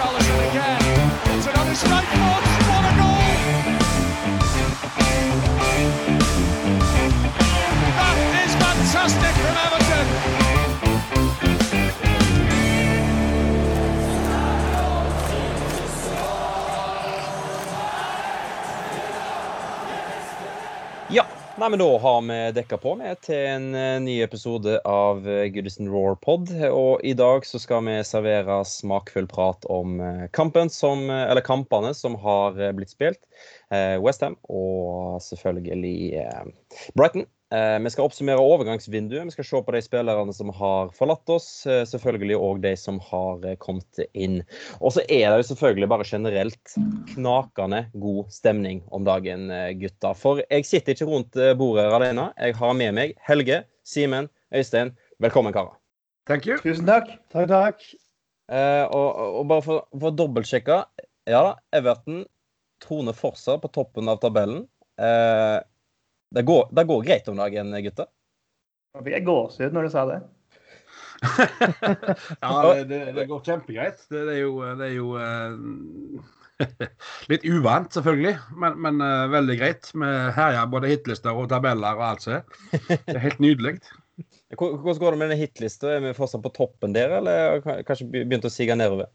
Charlotte Nei, men da har vi dekka på med til en eh, ny episode av eh, Goodison Roar Pod. Og i dag så skal vi servere smakfull prat om eh, kampen som, eller kampene som har blitt spilt. Westham og selvfølgelig Brighton. Eh, vi skal oppsummere overgangsvinduet. Vi skal se på de spillerne som har forlatt oss. Eh, selvfølgelig òg de som har eh, kommet inn. Og så er det jo selvfølgelig bare generelt knakende god stemning om dagen, gutta. For jeg sitter ikke rundt bordet alene. Jeg har med meg Helge, Simen, Øystein. Velkommen, karer. Thank you. Tusen takk. Takk, takk. Eh, og, og, bare for, for å dobbeltsjekke. Ja, da, Everton troner fortsatt på toppen av tabellen. Eh, det går, det går greit om dagen, gutter? Nå fikk jeg gåsehud når du sa det. ja, det, det, det, går kjempegreit. Det, det, er jo, det er jo uh, litt uvant, selvfølgelig, men, men uh, veldig greit. Vi herjer både hitlister og tabeller og alt som er. Det er helt nydelig. Hvordan går det med den hitlista? Er vi fortsatt på toppen der, eller kanskje begynt å sige nedover?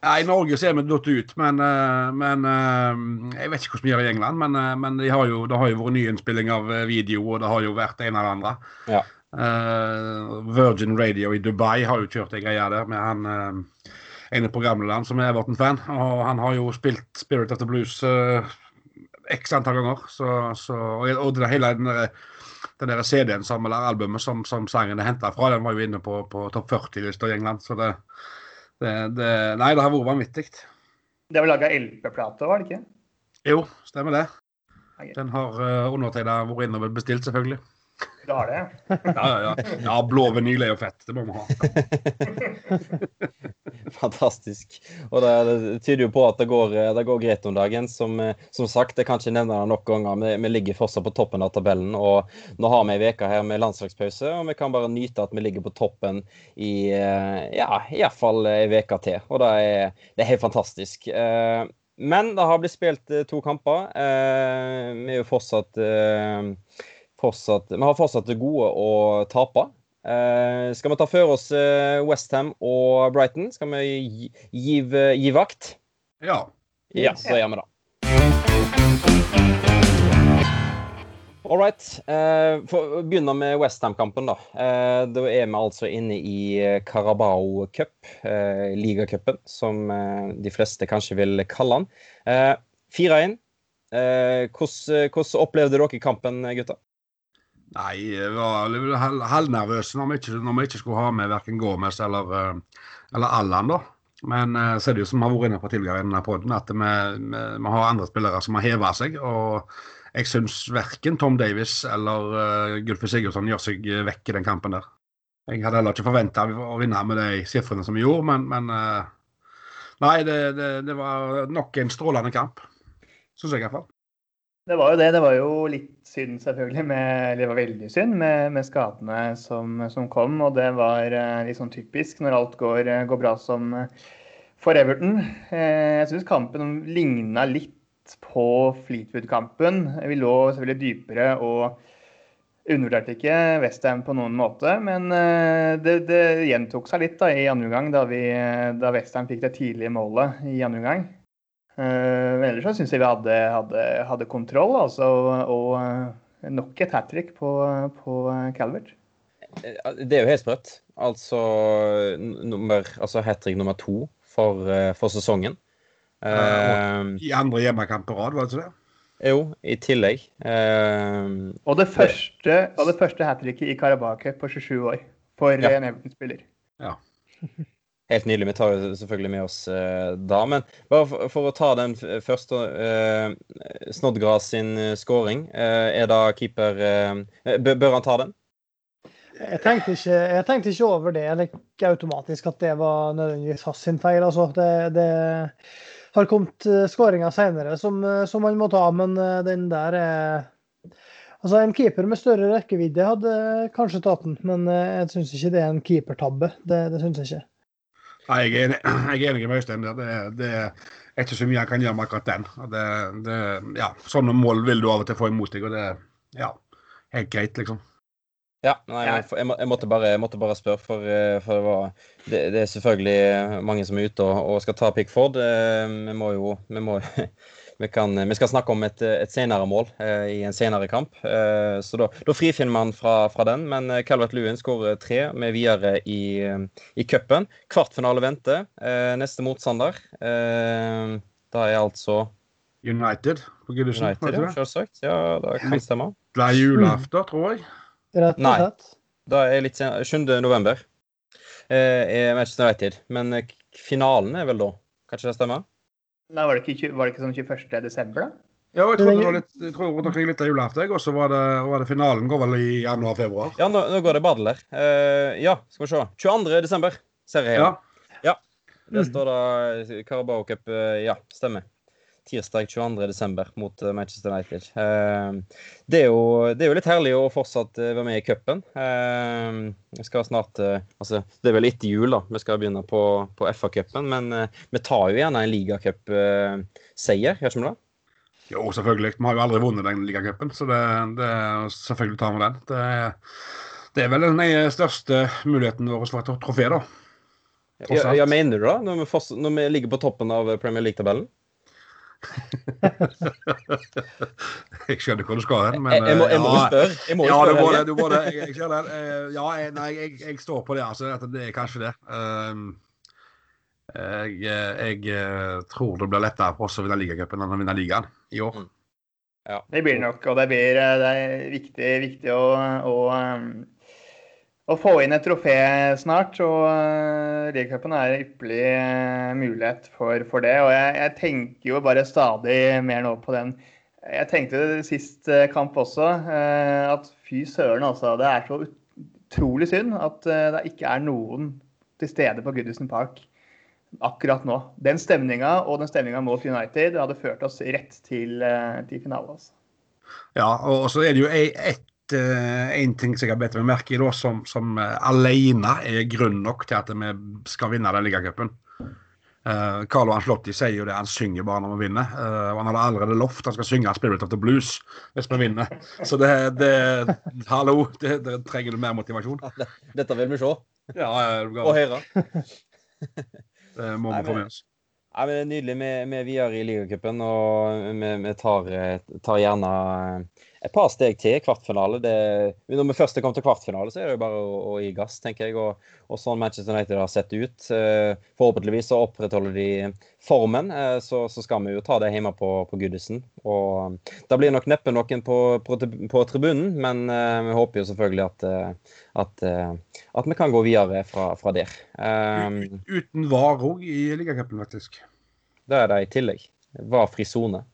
Ja, I Norge ser er vi datt ut, men, eh, men, eh, Jeg vet ikke hvordan vi gjør i England, men, eh, men de har jo, det har jo vært nyinnspilling av video, og det har jo vært det ene eller andre. Ja. Uh, Virgin Radio i Dubai har jo kjørt ei greie der med han uh, ene programlederen som er Everton-fan. Og han har jo spilt Spirit of the Blues uh, x antall ganger. Så, så, og, og det hele den der, den der CD-en som, eller albumet som, som sangen er henta fra, den var jo inne på, på topp 40-lista i England. så det det, det, nei, det har vært vanvittig. Det er vel laga LP-plate, var det ikke? Jo, stemmer det. Den har uh, undertegna vært inne og bestilt, selvfølgelig. Du har det? ja, ja, ja. ja blå vinyl er jo fett. Det må vi ha. Fantastisk. Og det, det, tyder jo på at det går, det går greit om dagen. Som, som sagt, jeg kan ikke nevne det nok ganger, vi, vi ligger fortsatt på toppen av tabellen. Og nå har vi ei uke her med landslagspause, og vi kan bare nyte at vi ligger på toppen i ja, iallfall ei uke til. Og det er, det er helt fantastisk. Eh, men det har blitt spilt to kamper. Eh, vi er jo fortsatt eh, fortsatt, vi har fortsatt det gode å tape. Eh, skal vi ta for oss eh, Westham og Brighton? Skal vi gi, gi, gi vakt? Ja. Ja, så gjør vi det. All right. Eh, for å begynne med Westham-kampen, da. Eh, da er vi altså inne i eh, Carabao Cup, eh, ligacupen, som eh, de fleste kanskje vil kalle den. 4-1. hvordan, hvordan opplevde dere kampen, gutter? Nei, jeg var halvnervøs når, når, vi ikke skulle ha med verken Gomez eller, eh, eller Allan. da. Men uh, så er det jo som vi har vært inne på tidligere i denne podden, at vi, vi, vi, har andre spillere som har heva seg. og jeg syns verken Tom Davis eller uh, Gulfi Sigurdsson gjør seg vekk i den kampen der. Jeg hadde heller ikke forventa å vinne med de sifrene som vi gjorde, men, men uh, Nei, det, det, det, var nok en strålende kamp. Syns jeg iallfall. Det var jo det. Det var jo litt synd, selvfølgelig. Med, det var veldig synd med, med skadene som, som, kom. Og det var eh, litt sånn typisk når alt går, eh, går bra som eh, for Everton. Jeg syns kampen ligna litt på Fleetwood-kampen. Vi lå selvfølgelig dypere og undervurderte ikke Westham på noen måte. Men det, det gjentok seg litt da, i andre omgang, da, vi, da Westham fikk det tidlige målet i andre omgang. Eh, men ellers så syns jeg vi hadde, hadde, hadde kontroll, altså, og eh, nok et hat trick på, på Calvert. Det er jo helt sprøtt. Altså, nummer, altså hat trick nummer to for, eh, for sesongen. Uh, I andre hjemmekamp på rad, var det ikke det? Jo, i tillegg. Uh, og det første, og det første hat tricket i Karabakh på 27 år for ja. en Everton-spiller. Ja. Helt nydelig. Vi tar jo selvfølgelig med oss uh, da. Men bare for, for, å ta den første uh, Snodgrass sin skåring, scoring. Uh, er da keeper Bør han ta den? Jeg tenkte, ikke, jeg tenkte ikke over det eller ikke automatisk at det var nødvendigvis hans sin feil. Altså, det, det har kommet skåringer senere som, som man må ta, men den der er Altså En keeper med større rekkevidde hadde kanskje tatt den, men jeg syns ikke det er en keepertabbe. Det, det syns jeg ikke. Nei, jeg er enig, med Øystein. Det, det, er ikke så mye jeg kan gjøre med akkurat den. Det, det, ja, sånne mål vil du av og til få imot deg, og det ja, helt greit, liksom. Ja, nei, jeg, jeg, måtte bare, jeg, måtte bare, spørre, for, eh, for det, var, det, det, er selvfølgelig mange som er ute og, og skal ta Pickford. Eh, vi må jo vi må, vi, kan, vi, skal snakke om et, et senere mål eh, i en senere kamp. Eh, så da, da frifinner man fra, fra, den. Men eh, Calvert Lewin skårer tre med videre i, i cupen. Kvartfinale venter. Eh, neste motstander. Eh, da er altså United på Goodison. United, ja, selvsagt. Ja, det kan stemme. Det er julaften, tror jeg. Rett og slett. Nei. Da er litt senere. 7. november eh, er Manchester United. Men finalen er vel da? Kan ikke det stemmer? Nei, var det ikke, var det ikke sånn 21. desember, da? Ja, jeg tror det var litt, jeg tror rundt omkring litt av julaften. Og så var, var det, finalen går vel i januar-februar. Ja, nå, nå, går det badeler. Uh, ja, skal vi se. 22. desember ser jeg. Ja. ja. Der står det Carabao Cup. Uh, ja, stemmer tirsdag 22.12. mot eh, Manchester United. Eh, det er, jo, det er jo litt herlig å fortsatt eh, være med i cupen. Vi skal snart altså, Det er vel etter jul, da. Vi skal begynne på, på FA-cupen. Men vi tar jo gjerne en ligacupseier, gjør ikke vi det? Jo, selvfølgelig. Vi har jo aldri vunnet den ligacupen, så det, det, selvfølgelig tar vi den. Det, det, er vel den største muligheten vår for et trofé, da. Ja, ja, mener du det? Når vi, når vi ligger på toppen av Premier League-tabellen? Jeg skjønner hvor du skal hen, men Jeg, må, jeg må ja, spørre. Jeg må ja, spørre, du må det. Du må det. Jeg, jeg. Eh, ja, jeg, nei, jeg, jeg, står på det. altså. Det er kanskje det. Um, jeg, jeg, eh, tror det blir lettere for oss å vinne ligacupen enn å vinne ligaen i år. Mm. Ja. Det blir nok. Og det, blir, eh, det er viktig, viktig å, å um, å få inn et trofé snart. Og uh, Ligacupen er en ypperlig uh, mulighet for, for, det. Og jeg, jeg, tenker jo bare stadig mer nå på den. Jeg tenkte det sist uh, kamp også, at fy søren, altså. Det er så utrolig synd at det ikke er noen til stede på Goodison Park akkurat nå. Den stemninga og den stemninga mot United hadde ført oss rett til, til finale. Altså. Ja, og så er det jo ett en ting som jeg har bedt meg merke i, da, som, som uh, alene er grunn nok til at vi skal vinne den ligacupen. Uh, Carlo Anslotti sier jo det, han synger bare når vi vinner. Uh, han hadde allerede lovt han skal synge 'Spirit of the Blues' hvis vi vinner. Så det, det Hallo, det, det trenger du mer motivasjon. Dette vil vi se. Ja, og høre. det må vi få med oss. Nei, men det er Nydelig. Vi er videre i ligacupen, og vi, vi tar, tar, gjerne et par steg til kvartfinale. Det, når vi først er kommet til kvartfinale, så er det jo bare å, å gi gass, tenker jeg. Og, og, sånn Manchester United har sett ut. Eh, forhåpentligvis så opprettholder de formen. Eh, så, så, skal vi jo ta det hjemme på, på Goodison. Og da blir nok neppe noen på, på, på tribunen, men eh, vi håper jo selvfølgelig at, at, at, vi kan gå videre fra, fra der. Um, Uten VAR òg i ligacupen, faktisk. Det er det i tillegg. VAR-fri sone.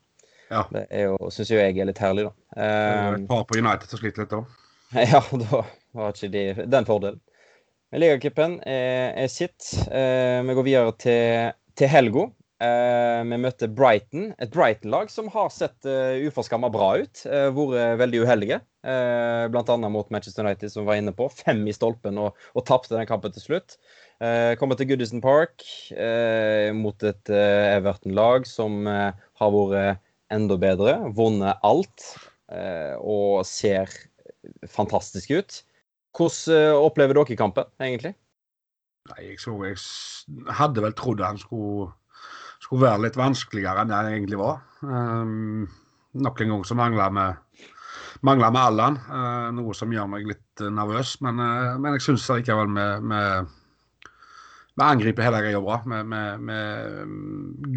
Ja. Det syns jo jeg er litt herlig, da. Um, et par på United som sliter litt òg. Ja, da var ikke de den fordelen. Ligacupen er, er sitt. Uh, vi går videre til, til helga. Uh, vi møter Brighton, et Brighton-lag som har sett uh, uforskamma bra ut. Uh, vært veldig uheldige, uh, bl.a. mot Manchester United, som var inne på. Fem i stolpen og, og tapte den kampen til slutt. Kommer til Goodison Park mot et Everton-lag som har vært enda bedre, vunnet alt og ser fantastisk ut. Hvordan opplever dere kampen, egentlig? Nei, jeg, så, jeg hadde vel trodd han skulle skulle være litt vanskeligere enn han egentlig var. Um, nok en gang så mangler vi med Allan, uh, noe som gjør meg litt uh, nervøs. Men, uh, men jeg syns likevel vi, vi angriper hele greia bra. Med,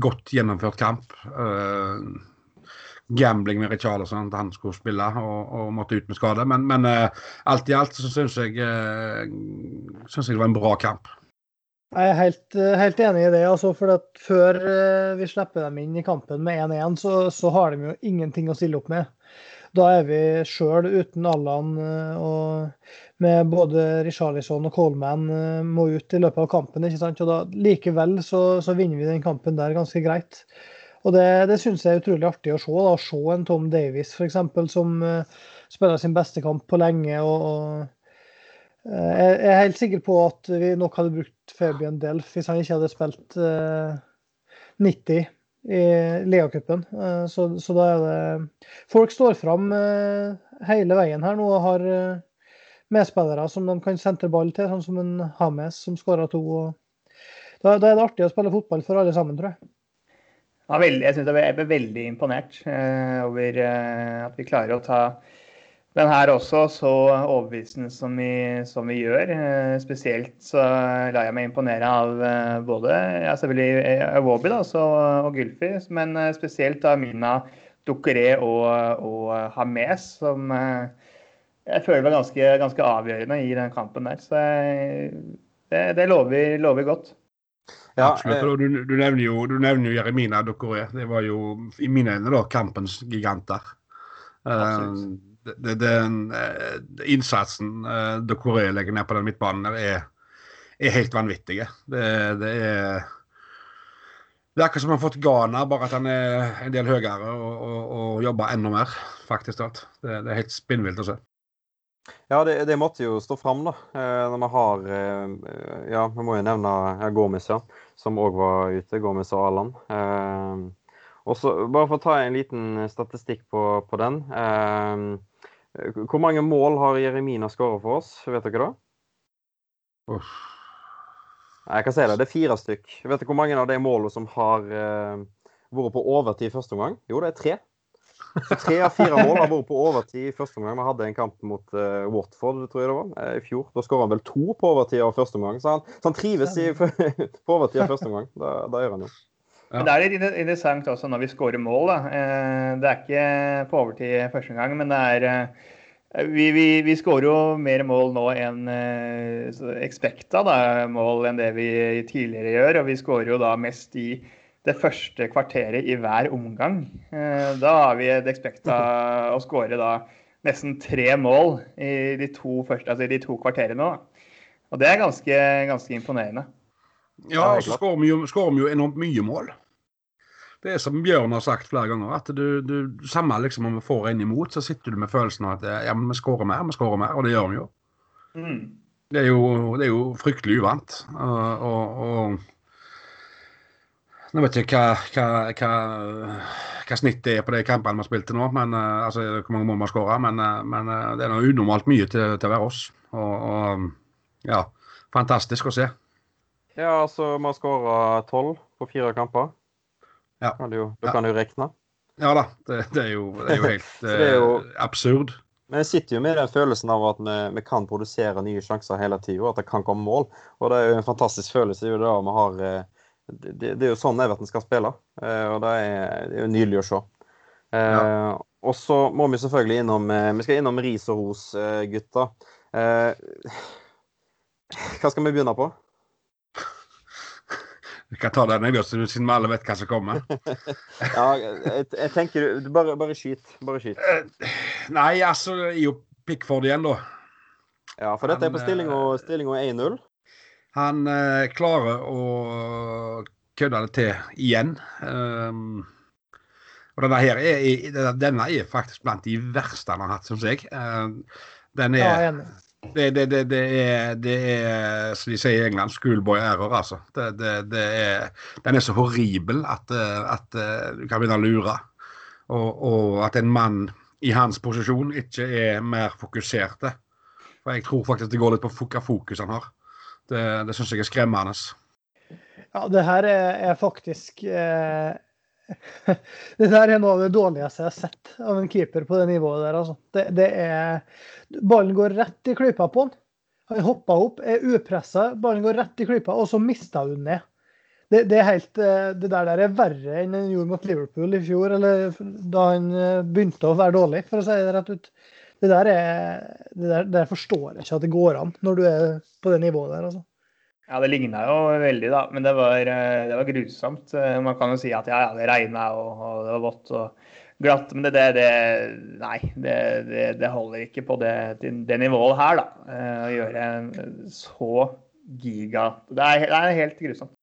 godt gjennomført kamp. Gambling med Richarlison, at han skulle spille og, og måtte ut med skade. Men, men alt i alt så syns jeg, synes jeg det var en bra kamp. Jeg er helt, eh, helt, enig i det. Altså, for Før eh, vi slipper dem inn i kampen med 1-1, så, så, har de jo ingenting å stille opp med. Da er vi sjøl uten Allan eh, og med både Richarlison og Coleman må ut i løpet av kampen. ikke sant? Og da, Likevel så, så vinner vi den kampen der ganske greit. Og Det, det syns jeg er utrolig artig å se. da, å Se en Tom Davies f.eks. som uh, spiller sin beste kamp på lenge. og, og Eh, jeg er helt sikker på at vi nok hadde brukt Fabian Delf hvis han ikke hadde spilt 90 eh, i Leacupen. Så, så da er det Folk står fram hele veien her nå og har medspillere som de kan sentre ball til, sånn som en Hames som skåra to. Da, da, er det artig å spille fotball for alle sammen, tror jeg. Jeg synes jeg ble veldig imponert eh, over eh, at vi klarer å ta den her også så overbevisende som vi, som vi gjør. Eh, spesielt så lar jeg meg imponere av både ja, selvfølgelig Awobi og Gylfi, men spesielt av Mina Dukkere og, og Hames, som jeg føler var ganske, ganske, avgjørende i den kampen der. Så det, det lover, lover, godt. Ja, Absolutt. Du, du, nevner jo, du nevner jo Jeremina Dokoré. Det var jo i mine øyne da kampens giganter. Uh, det, den eh, innsatsen uh, eh, Dokoré legger ned på den midtbanen, er, er helt vanvittig. Det, det, er det er akkurat som han har fått Ghana, bare at han er en del høyere og, og, og jobber enda mer. faktisk. Det, det er helt spinnvilt å se. Ja, det, det, måtte jo stå fram, da. Eh, når vi har Ja, vi må jo nevne Gomis, ja. Som òg var ute. Gomis og Alan. Og så Bare for å ta en liten statistikk på, på den. Hvor mange mål har Jeremina skåret for oss? Vet dere det? Uff. Jeg kan si det. Det er fire stykk. Vet dere hvor mange av de målene som har vært på overtid første omgang? Jo, det er tre. Så tre av fire mål har vært på overtid i første omgang. Vi hadde en kamp mot uh, Watford tror jeg det var, uh, i fjor. Da skåra han vel to på overtid av første omgang. Så han, så han trives i, på overtid av første omgang. Da, da gjør han jo. Ja. Det er litt interessant også når vi skårer mål. Da. Eh, det er ikke på overtid første gang, men det er eh, Vi, vi, vi skårer jo mer mål nå enn eh, expecta da, mål enn det vi tidligere gjør. Og vi skårer jo da mest i det første kvarteret i hver omgang. Da har vi et expecta å skåre da nesten tre mål i de to, første, altså de to kvarterene. Da. Og det er ganske, ganske imponerende. Ja, og så skårer vi, vi, jo enormt mye mål. Det er som Bjørn har sagt flere ganger, at du, du samme liksom om vi får en imot, så sitter du med følelsen av at ja, men vi skårer mer, vi skårer mer, og det gjør vi jo. Mm. Det, er jo det er jo fryktelig uvant. Og, og, og Nå vet jeg ikke hva, hva, hva, hva snittet er på de kampene vi har spilt til nå, men, altså, hvor mange mål vi har skåra, men, men, det er noe unormalt mye til, til å være oss. Og, og ja, fantastisk å se. Ja, altså vi har skåra tolv på fire kamper. Ja. Kan du, da kan du regne. Ja da, det, det, er, jo, det er, jo, helt det er jo, eh, absurd. Men jeg sitter jo med den følelsen av at vi, vi kan produsere nye sjanser hele tida, at det kan komme mål. Og det er jo en fantastisk følelse. Det, vi har, eh, det, det er jo sånn Everton skal spille, eh, og det er, det er jo nydelig å se. Ja. Og så må vi selvfølgelig innom Vi skal innom ris og ros, gutta. Hva skal vi begynne på? Vi kan ta den jeg siden vi alle vet hva som kommer. ja, jeg, jeg, tenker du Bare, bare skyt. Bare skyt. Eh, nei, altså det er jo Pickford igjen, da. Ja, for dette er på stillinga 1-0. Han eh, klarer å kødde det til igjen. Um, og denne her er, denne er faktisk blant de verste han har hatt, syns jeg. Uh, den er ja, det, det, det, er, det er, som de sier i England, schoolboy error, altså. Det, er, den er så horribel at, at du kan begynne å lure. Og, og, at en mann i hans posisjon ikke er mer fokuserte. For jeg tror faktisk det går litt på hva fokus han har. Det, det syns jeg er skremmende. Ja, det her er, er faktisk eh, Det der er noe av det dårligste jeg har sett av en keeper på det nivået der, altså. Det, det er Ballen går rett i klypa på han. Han hopper opp, er upressa, ballen går rett i klypa, og så mister hun ned. Det, det, helt, eh, det, der der er verre enn han gjorde mot Liverpool i fjor, eller da han eh, begynte å være dårlig, for å si det rett ut. Det der, er, det der, der forstår jeg ikke at det går an når du er på det nivået der. altså. Ja, det ligna jo veldig, da. Men det var, eh, det var, grusomt. Man kan jo si at ja, ja det regna og, og, det var vått. og glatt. Men det, det, det Nei, det, holder ikke på det, det, nivået her, da. Eh, å gjøre så giga Det er, det er helt grusomt.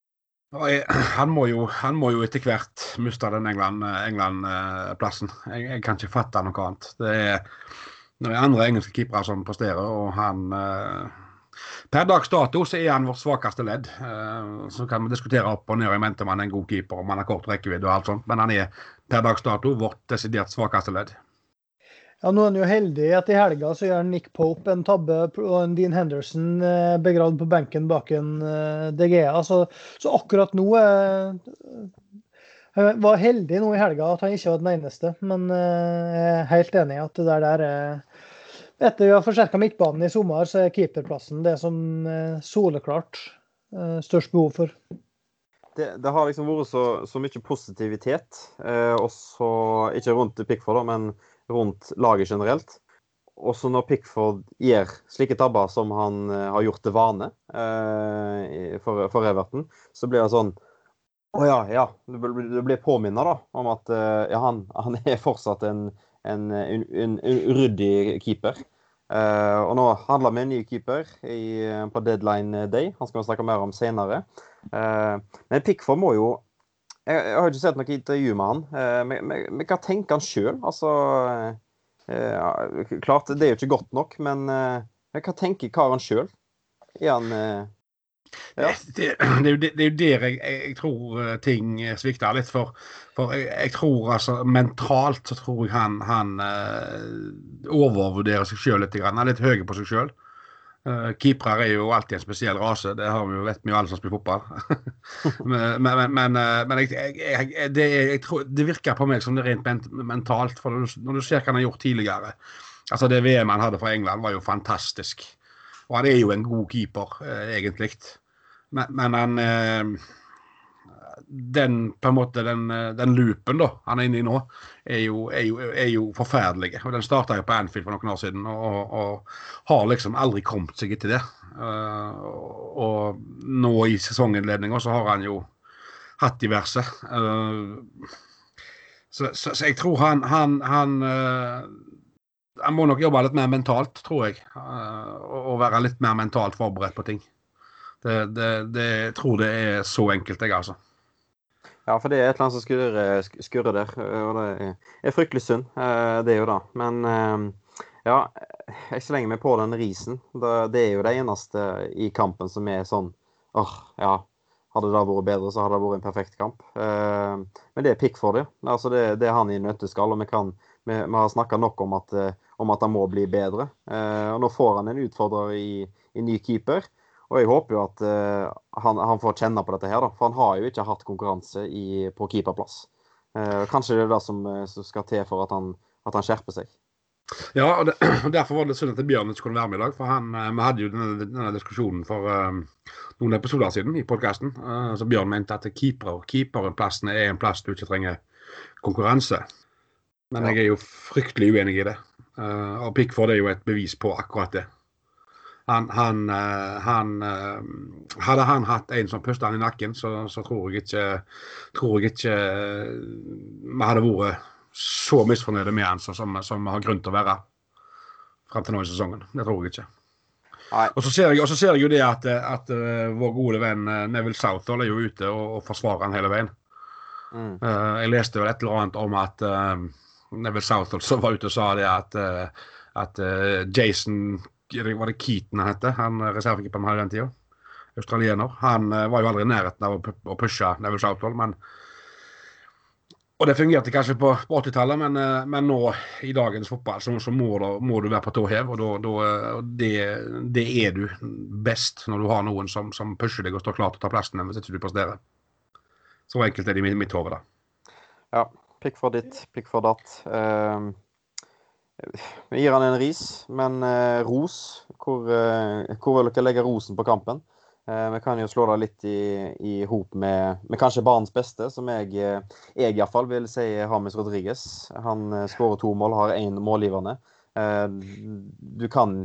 Han må, jo, han må jo etter hvert miste den England-plassen. England jeg, jeg, kan ikke fatte noe annet. Det er, det er andre engelske keepere som presterer, og han eh, Per dags dato så er han vårt svakeste ledd. Eh, så kan vi diskutere opp og ned i mente om han er en god keeper, om han har kort rekkevidde og alt sånt, men han er per dags dato vårt desidert svakeste ledd. Ja, Nå er han jo heldig at i helga så gjør Nick Pope en tabbe og en Dean Henderson eh, begravd på benken bak en DGA. Så, så akkurat nå er Jeg var heldig nå i helga at han ikke var den eneste, men jeg er helt enig i at det der, er Etter vi har forsterka midtbanen i sommer, så er keeperplassen det som soleklart størst behov for. Det, det, har liksom vært så, så mye positivitet, eh, også, ikke rundt Pickford, men rundt laget generelt. Også når Pickford gjør slike tabber som han eh, har gjort til vane eh, for, for, Everton, så blir det sånn Å ja, ja. Du, du blir påminnet om at eh, ja, han, han, er fortsatt en, en, en, en uryddig keeper. Uh, og nå handler vi en ny keeper i, på deadline day. Han skal vi snakke mer om senere. Uh, men Pickford må jo jeg, jeg, har ikke sett noe intervju med han. Uh, men hva tenker han sjøl? Altså Klart, det er jo ikke godt nok, men hva tenker karen sjøl? Er han ja. Det, det, det, er jo der jeg, jeg, tror ting svikter litt. For, for jeg, jeg, tror altså mentalt så tror jeg han, han uh, overvurderer seg sjøl litt. Han er litt høy på seg sjøl. Uh, Keepere er jo alltid en spesiell rase, det har vi jo vet vi jo alle som spiller fotball. men, men, men, men jeg, det, det, virker på meg som det er rent mentalt. For når du, når du ser hva han har gjort tidligere altså Det VM han hadde for England, var jo fantastisk. Og han er jo en god keeper, uh, egentlig. Men, han den på en måte, den, den, loopen da, han er inne i nå, er jo, er jo, er jo forferdelig. Og Den starta jo på Anfield for noen år siden og, og, har liksom aldri kommet seg etter det. Uh, og nå i sesonginnledninga så har han jo hatt diverse. Uh, så, så, så, jeg tror han han, han, uh, han må nok jobbe litt mer mentalt, tror jeg. og være litt mer mentalt forberedt på ting. Det, det, det, jeg tror det er så enkelt, jeg, altså. Ja, for det er et eller annet som skurrer, skurrer der. Og det er fryktelig synd. Eh, det er jo det. Men eh, ja, jeg slenger meg på den risen. Det er jo det eneste i kampen som er sånn åh, ja. Hadde det vært bedre, så hadde det vært en perfekt kamp. Eh, men det er Pickford, det. Altså det, det er han i nøtteskall. Og vi, kan, vi, vi har snakka nok om at, om at, han må bli bedre. Og nå får han en utfordrer i, i ny keeper. Og jeg håper jo at uh, han, han, får kjenne på dette her, da. For han har jo ikke hatt konkurranse i, på keeperplass. Uh, kanskje det er det som, eh, som, skal til for at han, at han skjerper seg. Ja, og, det, og, derfor var det synd at Bjørn ikke kunne være med i dag. For han, vi hadde jo denne, denne diskusjonen for um, noen episoder siden i podkasten. Uh, så Bjørn mente at keeper, keeperplassene er en plass du ikke trenger konkurranse. Men ja. jeg er jo fryktelig uenig i det. Uh, og Pickford er jo et bevis på akkurat det. Han, han, eh, han, eh, Hadde han hatt en som pustet han i nakken, så, så tror jeg ikke tror jeg ikke eh, vi hadde vært så misfornøyde med han som, som vi har grunn til å være fram til nå i sesongen. Det tror jeg ikke. Og så ser ser jeg jo det at, at vår gode venn Neville Southall er jo ute og, og forsvarer han hele veien. Mm. Jeg leste vel et eller annet om at Neville Southall som var ute og sa det at, at Jason var det Keaton han heter, han reservekeeperen vi hadde den tida. Australiener. Han var jo aldri i nærheten av å, pushe Neville Southall, men og det fungerte kanskje på, på 80-tallet, men, men, nå i dagens fotball så, så må, da, må, du være på tå hev. Og, da, da, det, det, er du best når du har noen som, som pusher deg og står klar til å ta plassen hvis ikke du presterer. Så enkelt er det i mitt hode, da. Ja. Pikk for ditt, pikk for datt. Uh, vi gir han en ris, men eh, ros hvor, eh, hvor, vil dere legge rosen på kampen? Eh, vi kan jo slå det litt i, i hop med, med, kanskje banens beste, som jeg, eh, jeg iallfall vil si Hamis Rodriguez. Han eh, skårer to mål, har én målgivende. Eh, du, kan,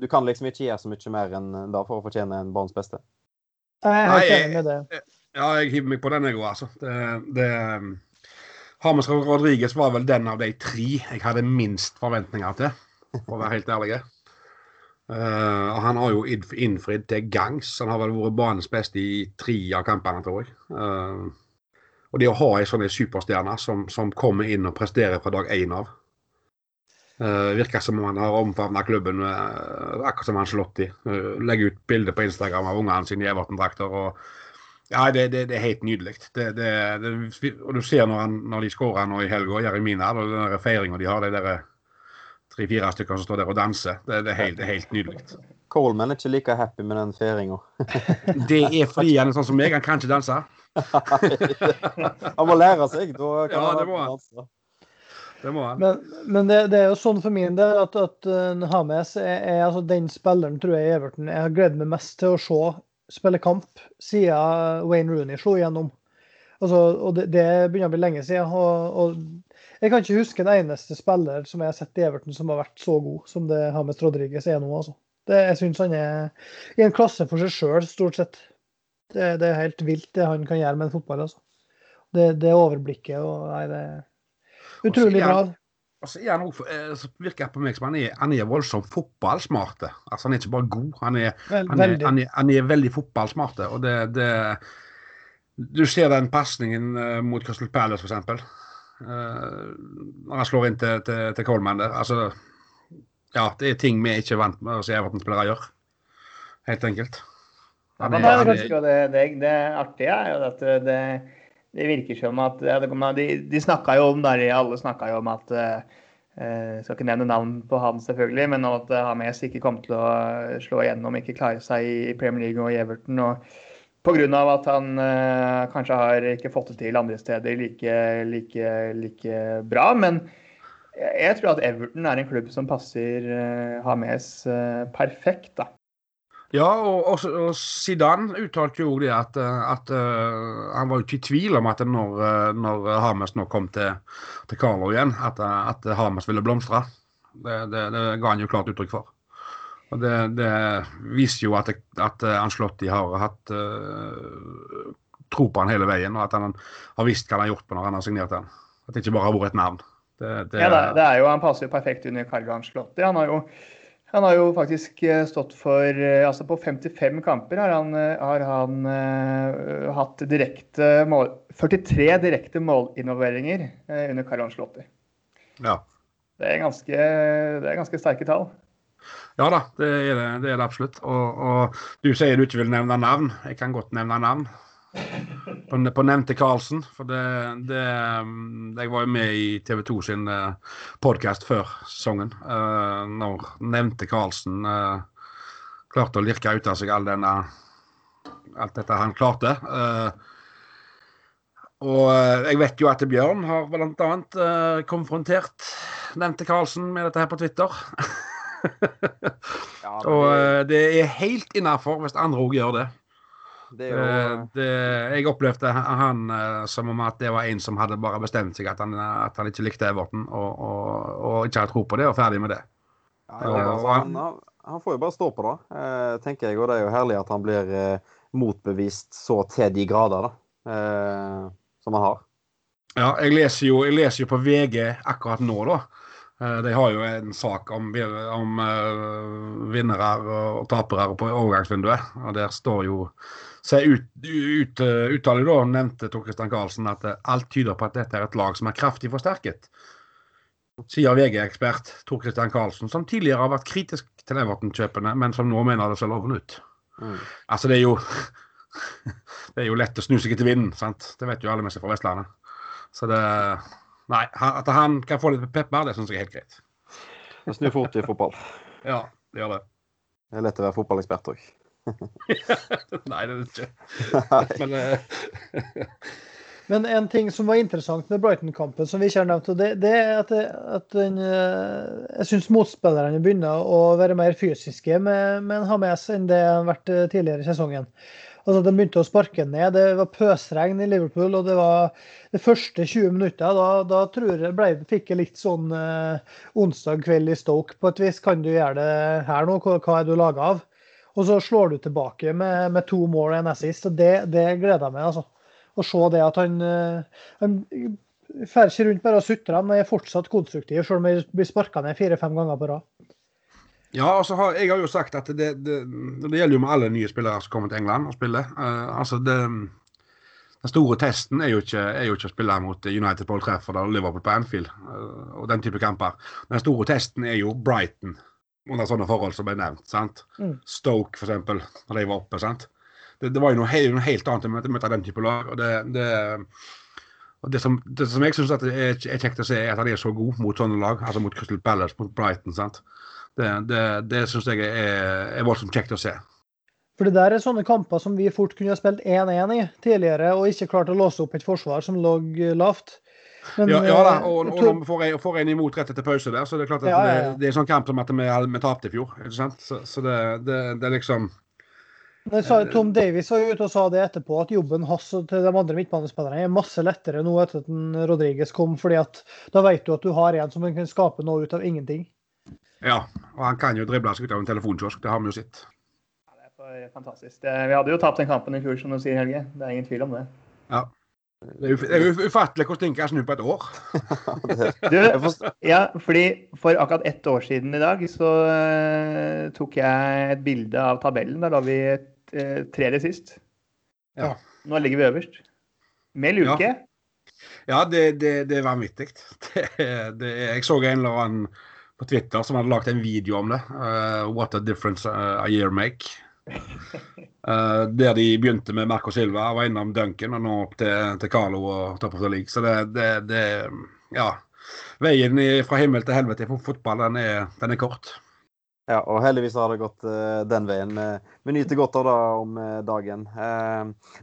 du kan liksom ikke gjøre så mye mer enn da for å fortjene en banens beste. Jeg jeg, jeg, det. Ja, jeg hiver meg på den, jeg òg, altså. Det, det Hames Rodriguez var vel den av de tre jeg hadde minst forventninger til, for å være helt ærlig. Uh, han har jo innfridd til gangs. Han har vel vært banens beste i tre av kampene, tror jeg. Uh, og det å ha ei sånn superstjerne som, som, kommer inn og presterer fra dag én av uh, Virker som om han har omfavna klubben akkurat som han slått Uh, legger ut bilder på Instagram av ungene sine i Everton-drakter. og ja, det, det, det, er helt nydelig. Det, og du ser når, han, når de skårer nå i helga, Jeremina, og den feiringa de har, de der tre-fire stykker som står der og danser. Det, er helt, helt nydelig. Coleman er ikke like happy med den feiringa. Det er fordi han er sånn som meg, han kan ikke danse. han må lære seg. Da kan Ja, han det må han. danse. Det må han. Men, men det, det er jo sånn for min del at, at uh, Hames er, er altså den spilleren tror jeg Everton jeg har gledet meg mest til å se spille kamp siden Wayne Rooney slo igjennom. Altså, og det, det begynner å bli lenge siden. Og, og jeg kan ikke huske en eneste spiller som jeg har sett i Everton som har vært så god som det Hames Rodriguez er nå. Altså. Det, jeg syns han er i en klasse for seg sjøl, stort sett. Det, det er helt vilt det han kan gjøre med en fotball. Altså. Det, det overblikket og nei, det er utrolig så er bra. Han- Og så er han også, eh, så virker det på meg som han er, han er voldsomt fotballsmart. Altså, han er ikke bare god, han er, Vel, han er, han er, han er veldig fotballsmart. Og det, det Du ser den pasningen eh, mot Crystal Palace, f.eks. Uh, når han slår inn til, til, til Coleman der. Altså, ja, det er ting vi ikke er vant med å se Everton-spillere gjøre. Helt enkelt. Ja, Han men er- det, han er, er- det, det, det artige er jo at det, det virker som at De, de snakka jo om der, alle snakka jo om at eh, Jeg skal ikke nevne navn på han, selvfølgelig, men at eh, Hames ikke kom til å slå igjennom, ikke klare seg i Premier League og i Everton. og Pga. at han eh, kanskje har ikke fått det til andre steder like, like, like bra. Men jeg, tror at Everton er en klubb som passer eh, Hames eh, perfekt. da. Ja, og, og, og Zidane uttalte jo det at, eh, at uh, han var jo ikke i tvil om at når, eh, når Hames nå kom til, til Carlo igjen, at, at Hames ville blomstre. Det, det, det ga han jo klart uttrykk for. Og Det, det viser jo at, at Anslotti har hatt uh, tro på han hele veien, og at han har visst hva han har gjort på når han har signert han. At det ikke bare har vært et navn. Det, det, Ja, det, det er jo, Han passer jo perfekt under Carlo Anslotti. Han har jo, han har jo faktisk eh, stått for eh, altså På 55 kamper har han, eh, har han uh, hatt direkte mål 43 direkte målinvolveringer uh, under Carl Ancelotti. ja. Det er ganske, det er ganske sterke tall. Ja da, det er det, det, er det absolutt. Og, og du sier du ikke vil nevne navn. Jeg kan godt nevne navn. På, på nevnte Karlsen. For det, det Jeg var jo med i TV 2 sin podkast før sesongen. uh, når nevnte Karlsen uh, klarte å lirke ut av seg all denne alt dette han klarte. Eh, og eh, jeg vet jo at Bjørn har bl.a. Uh, konfrontert nevnte Karlsen med dette her på Twitter. Ja, Og men eh, det er helt innafor hvis andre òg gjør det. det, det er Eh, jo det. Jeg opplevde han eh, som om at det var en som hadde bare bestemt seg at han, at han ikke likte Everton, og, og, og ikke hadde tro på det, og ferdig med det. Ja, altså, han, han, får jo bare stå på det, eh, tenker jeg. Og det er jo herlig at han blir eh, motbevist så til de grader, da. Eh, som han har. Ja, jeg leser jo, jeg leser jo på VG akkurat nå, da. Eh, De har jo en sak om, om eh, vinnere og tapere på overgangsvinduet. og Der står jo så ut, ut, eh, uttaler da nevnte Tor Christian Karlsen at eh, alt tyder på at dette er et lag som er kraftig forsterket. Sier VG-ekspert Tor Christian Karlsen, som tidligere har vært kritisk til Everton-kjøpene, men som nå mener det ser lovende ut. Mm. Altså, det er jo Det er jo lett å snu seg etter vinden, sant. Det vet jo alle med seg fra Vestlandet. Så det Nei, at han kan få litt pepper, det syns jeg er helt greit. Det snur fort i fotball. Ja, det gjør det. Det er lett å være fotballekspert òg. Nei, det er det ikke. Men eh, Men en ting som var interessant med Brighton-kampen, som vi ikke har nevnt, det, det er at, at den, eh, jeg syns motspillerne begynner å være mer fysiske med, med en Hames enn det har vært eh, tidligere i sesongen. Altså, De begynte å sparke ned. Det var pøsregn i Liverpool, og det var de første 20 minutter. Da, da tror jeg ble, fikk jeg litt sånn eh, onsdag kveld i Stoke på et vis. Kan du gjøre det her nå? Hva, hva er du laga av? Og så slår du tilbake med, med to mål og en assist. og Det, det gleder jeg meg. altså å se det at han, eh, han fer ikke rundt bare og sutrer, men er fortsatt konstruktiv, selv om han blir sparka ned fire-fem ganger på rad. ja, altså, jeg har jo sagt at det, det, det gjelder jo med alle nye spillere som kommer til England og spiller. Uh, altså det, Den store testen er jo, ikke, er jo ikke å spille mot United på Old Trafford eller Liverpool på Anfield uh, og den type kamper. Den store testen er jo Brighton under sånne forhold som ble nevnt. sant? Mm. Stoke, eksempel, når de var oppe. sant? Det, det var jo noe, he- noe helt annet å møte, den type lag. og det, det og det som, det som jeg syns er, er kjekt å se, er at han er så god mot sånne lag. Altså mot Crystal Palace, mot Brighton. sant? Det, det, det syns jeg er, er voldsomt kjekt å se. For det der er sånne kamper som vi fort kunne ha spilt 1-1 i tidligere, og ikke klart å låse opp et forsvar som lå lavt. Men, ja, ja da, og, og når vi får, får en imot rett etter pause der, så det er klart at ja, ja, det, det, er sånn kamp som at vi, vi tapte i fjor. ikke sant? Så, så det, det, det, er liksom Sa, Tom Davies var ute og sa det etterpå, at jobben hans og til de andre midtbanespillerne er masse lettere nå etter at Rodriges kom. fordi at da vet du at du har en som kan skape noe ut av ingenting. Ja, og han kan jo drible seg ut av en telefonkiosk. Det har vi jo sett. Ja, det er fantastisk. Vi hadde jo tapt den kampen i fjor, som du sier, Helge. Det er ingen tvil om det. Ja. Det er jo ufattelig hvordan ting kan snu på et år. du, ja, fordi For akkurat ett år siden i dag så uh, tok jeg et bilde av tabellen. Da lå vi uh, tredje sist. Ja. Nå ligger vi øverst. Med luke. Ja, ja det, det, det, er vanvittig. jeg så en eller annen på Twitter som hadde lagd en video om det. Uh, what a difference a year make. Uh, der de begynte med Marco Silva, var innom Duncan og nå opp til, til Carlo og Top of the League. Så det, det, det Ja. Veien fra himmel til helvete for fotball, den er, den er kort. Ja, og heldigvis har det gått uh, den veien. Vi nyter godt av det om uh, dagen.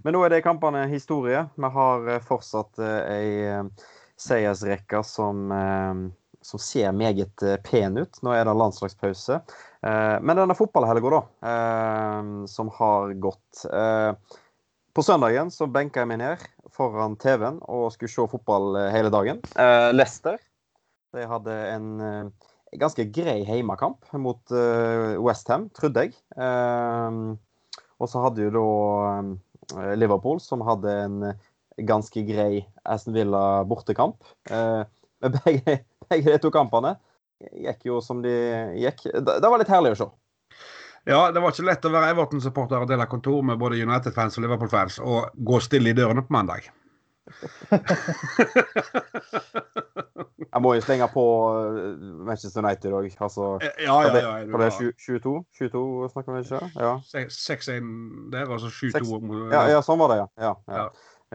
men nå er det kampene historie. Vi har fortsatt ei seiersrekke som som ser meget eh, pen ut. Nå er det landslagspause. Eh, men denne fotballhelga, da, eh, som har gått På søndagen så benka jeg meg ned foran TV-en og skulle se fotball hele dagen. Leicester de hadde en ganske grei heimekamp mot Westham, trodde jeg. Og så hadde jo da Liverpool, som hadde en ganske grei Aston Villa bortekamp. Begge, begge de to kampene gikk jo som de gikk. Det, var litt herlig å se. Ja, det var ikke lett å være Everton-supporter og dele kontor med både United-fans og Liverpool-fans og gå stille i dørene på mandag. Jeg må jo slenge på eh, Manchester United òg. Altså, ja, ja, ja, ja, det er 22? 22 snakker vi ikke? Ja. 6-1 der, altså så 7-2 ja, ja, sånn var det, ja. ja, ja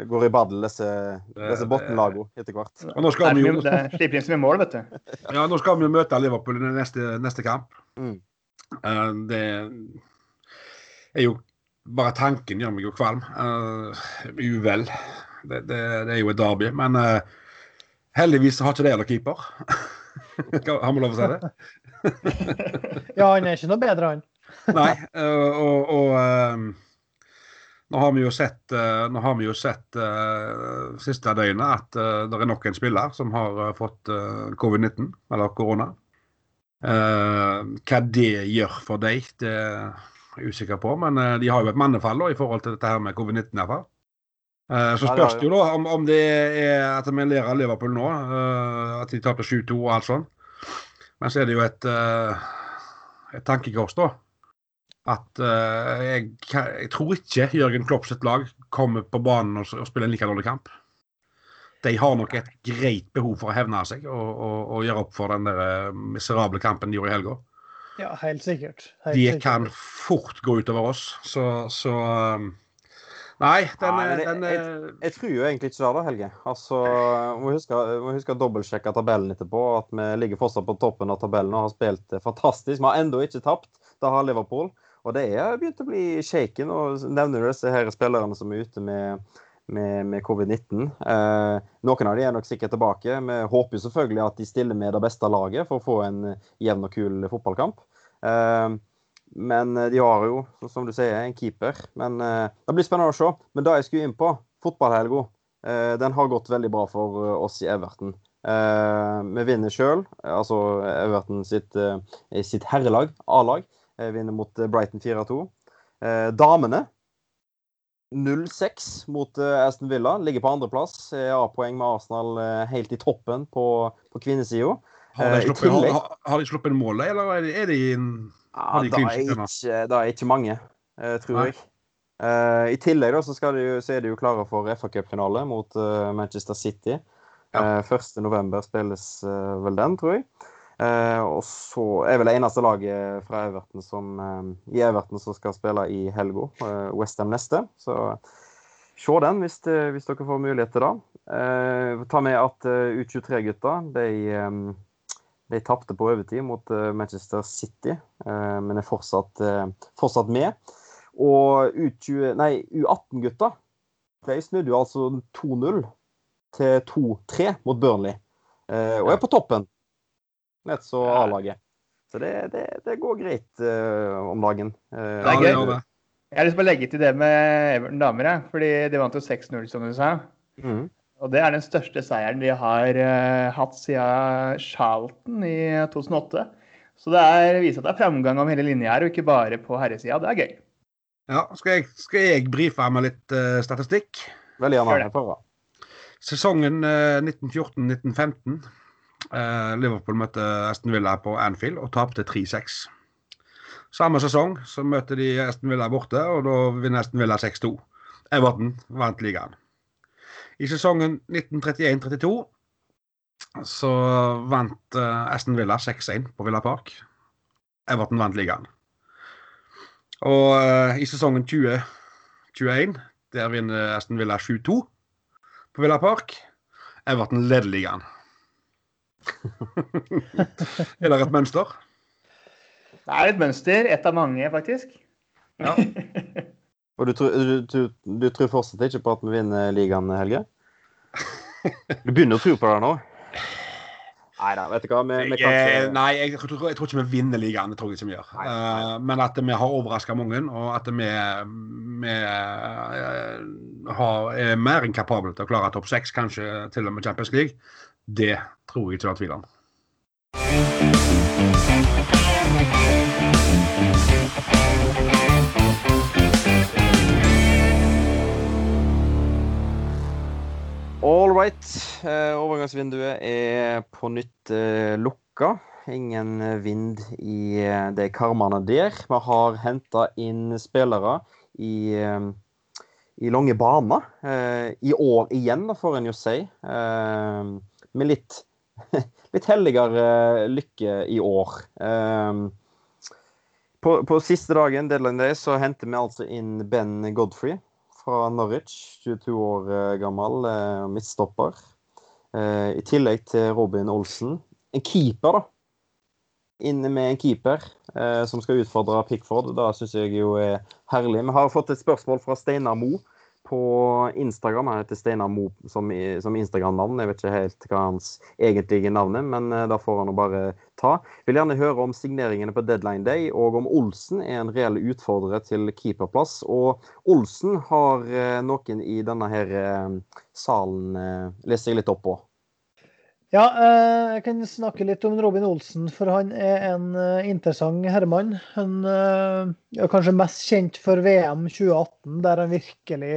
går i baddel, disse, disse bunnlagene etter hvert. Og nå skal vi jo Slipper inn som i mål, vet du. Ja, nå skal vi jo møte Liverpool i neste, neste kamp. Mm. Uh, det er jo Bare tanken gjør meg jo kvalm. Uh, uvel. Det, det, det, er jo et derby. Men uh, heldigvis har ikke det noen keeper. har vi lov å si det? ja, han er ikke noe bedre, han. Nei, og, og nå har vi jo sett, uh, nå har vi jo sett uh, siste døgnet at uh, det er nok en spiller som har fått covid-19, eller korona. hva det gjør for deg, det er jeg usikker på. Men de har jo et mannefall da, i forhold til dette her med covid-19. i hvert fall. Så spørs det jo da om, om, det er at vi ler av Liverpool nå, at de taper 7-2 og alt sånt. Men så er det jo et, et tankekors, da at uh, jeg, jeg, tror ikke Jørgen Klopp sitt lag kommer på banen og, og spiller en like dårlig kamp. De har nok et greit behov for å hevne seg og, og, og gjøre opp for den der uh, miserable kampen de gjorde i helga. Ja, helt sikkert. Helt de sikkert. kan fort gå utover oss, så, så um, Nei, den, Nei det, den jeg, jeg, tror jo egentlig ikke det, da, Helge. Altså, må huske, må huske å dobbeltsjekke tabellen etterpå. At vi ligger fortsatt på toppen av tabellen og har spilt fantastisk. Vi har ennå ikke tapt. Det har Liverpool. Og det er begynt å bli shaken. Og nevner du disse her spillerne som er ute med, med, med covid-19. Eh, noen av de er nok sikkert tilbake. Vi håper selvfølgelig at de stiller med det beste laget for å få en jevn og kul fotballkamp. Eh, men de har jo, som du sier, en keeper. Men eh, Det blir spennende å se. Men da jeg skulle inn på, fotballhelga, eh, den har gått veldig bra for oss i Everton. Vi vinner sjøl, altså Everton sitt, sitt herrelag, A-lag. Eh, vinner mot eh, Brighton 4-2. Eh, damene 0-6 mot Aston Villa. Ligger på andreplass. A-poeng med Arsenal helt i toppen på, på kvinnesida. Har, har, har, de sluppet mål, eller er de, er de, har de ja, det, er ikke, er mange, tror Nei. jeg. Uh, I tillegg da, så, de, så, er de jo klare for FA Cup-finale mot uh, Manchester City. Ja. Uh, 1.11. spilles vel den, tror jeg. Eh, og så er vel det eneste laget fra Everton som, eh, i Everton som skal spille i helga, eh, Westham neste. Så se den hvis, det, hvis, dere får mulighet til det. Eh, ta med at uh, U23-gutta de, De tapte på overtid mot Manchester City, men er fortsatt, fortsatt med. Og U18-gutta de snudde jo altså 2-0 til 2-3 mot Burnley, og er på toppen. Nett så A-laget. Så det, det, det, går greit om dagen. det er gøy. Jeg har lyst til å legge til det med Everton damer, fordi de vant jo 6-0, som du sa. Mm. Og det er den største seieren de har uh, hatt siden Charlton i 2008. Så det er, viser at det er framgang om hele linja her, og ikke bare på herresida. Det er gøy. Ja, Skal jeg, skal jeg brife med litt uh, statistikk? Veldig gjerne. Sesongen uh, 1914-1915. Liverpool møtte Aston Villa på Anfield og tapte 3-6. Samme sesong så møter de Aston Villa borte, og da vinner Aston Villa 6-2. Everton vant ligaen. I sesongen 1931-32 så vant uh, Aston Villa 6-1 på Villa Park. Everton vant ligaen. Og uh, i sesongen 2021 der vinner Aston Villa 7-2 på Villa Park. Everton leder ligaen. er det et mønster? Det er et mønster. Ett av mange, faktisk. Ja. Og du, du, du, du, tror fortsatt ikke på at vi vinner ligaen, Helge? Du begynner å tro på det nå? Nei da, vet du hva. Vi, vi. Eh, nei, jeg, jeg, tror, jeg, tror, ikke vi vinner ligaen. Det tror jeg ikke vi gjør. Nei, nei. Uh, men at vi har overraska mange, og at vi, vi uh, har, er mer enn kapable til å klare topp seks, kanskje til og med Champions League, det tror jeg ikke er tvil om. All right. Eh, overgangsvinduet er på nytt eh, lukka. Ingen vind i eh, de karmene der. Vi har henta inn spillere i, i lange baner. I år igjen, får en jo si. Med litt, litt helligere lykke i år. På, på siste dagen, deadline day, så henter vi altså inn Ben Godfrey fra Norwich, 22 år eh, gammel, eh, midtstopper. Eh, I tillegg til Robin Olsen. En keeper, da. Inne med en keeper som skal utfordre Pickford. Det syns jeg jo er herlig. Vi har fått et spørsmål fra Steinar Moe på Instagram. Han heter Steinar Mo som, som Instagram-navn. Jeg vet ikke helt hva hans egentlige navn er, men uh, da får han å bare ta. Vil gjerne høre om signeringene på deadline day, og om Olsen er en reell utfordrer til keeperplass. Og Olsen har uh, noen i denne her uh, salen leser jeg litt opp på. Ja, eh, jeg kan snakke litt om Robin Olsen, for han er en eh, interessant herremann. Han eh, er kanskje mest kjent for VM 2018, der han virkelig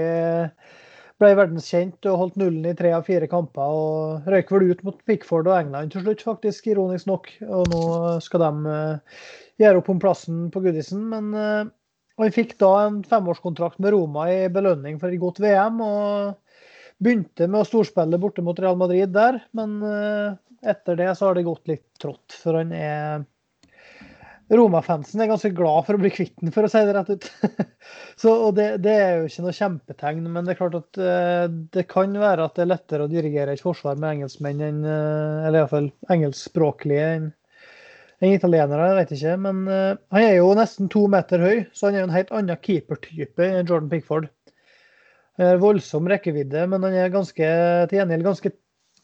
ble verdenskjent og holdt nullen i tre av fire kamper. Og røyk vel ut mot Pickford og England til slutt, faktisk, ironisk nok. Og nå skal de gjøre opp om plassen på Goodison. Men han fikk da en femårskontrakt med Roma i belønning for et godt VM. og Begynte med å storspille borte mot Real Madrid der, men eh, etter det så har det gått litt trått. For han er Roma-fansen er ganske glad for å bli kvitt den, for å si det rett ut. så, og det, det, er jo ikke noe kjempetegn, men det er klart at uh, det kan være at det er lettere å dirigere et forsvar med engelskmenn enn uh, Eller iallfall engelskspråklige enn en italienere, jeg vet ikke. Men uh, han er jo nesten to meter høy, så han er jo en helt annen keepertype enn Jordan Pickford. Voldsom rekkevidde, men han er ganske, til gjengjeld ganske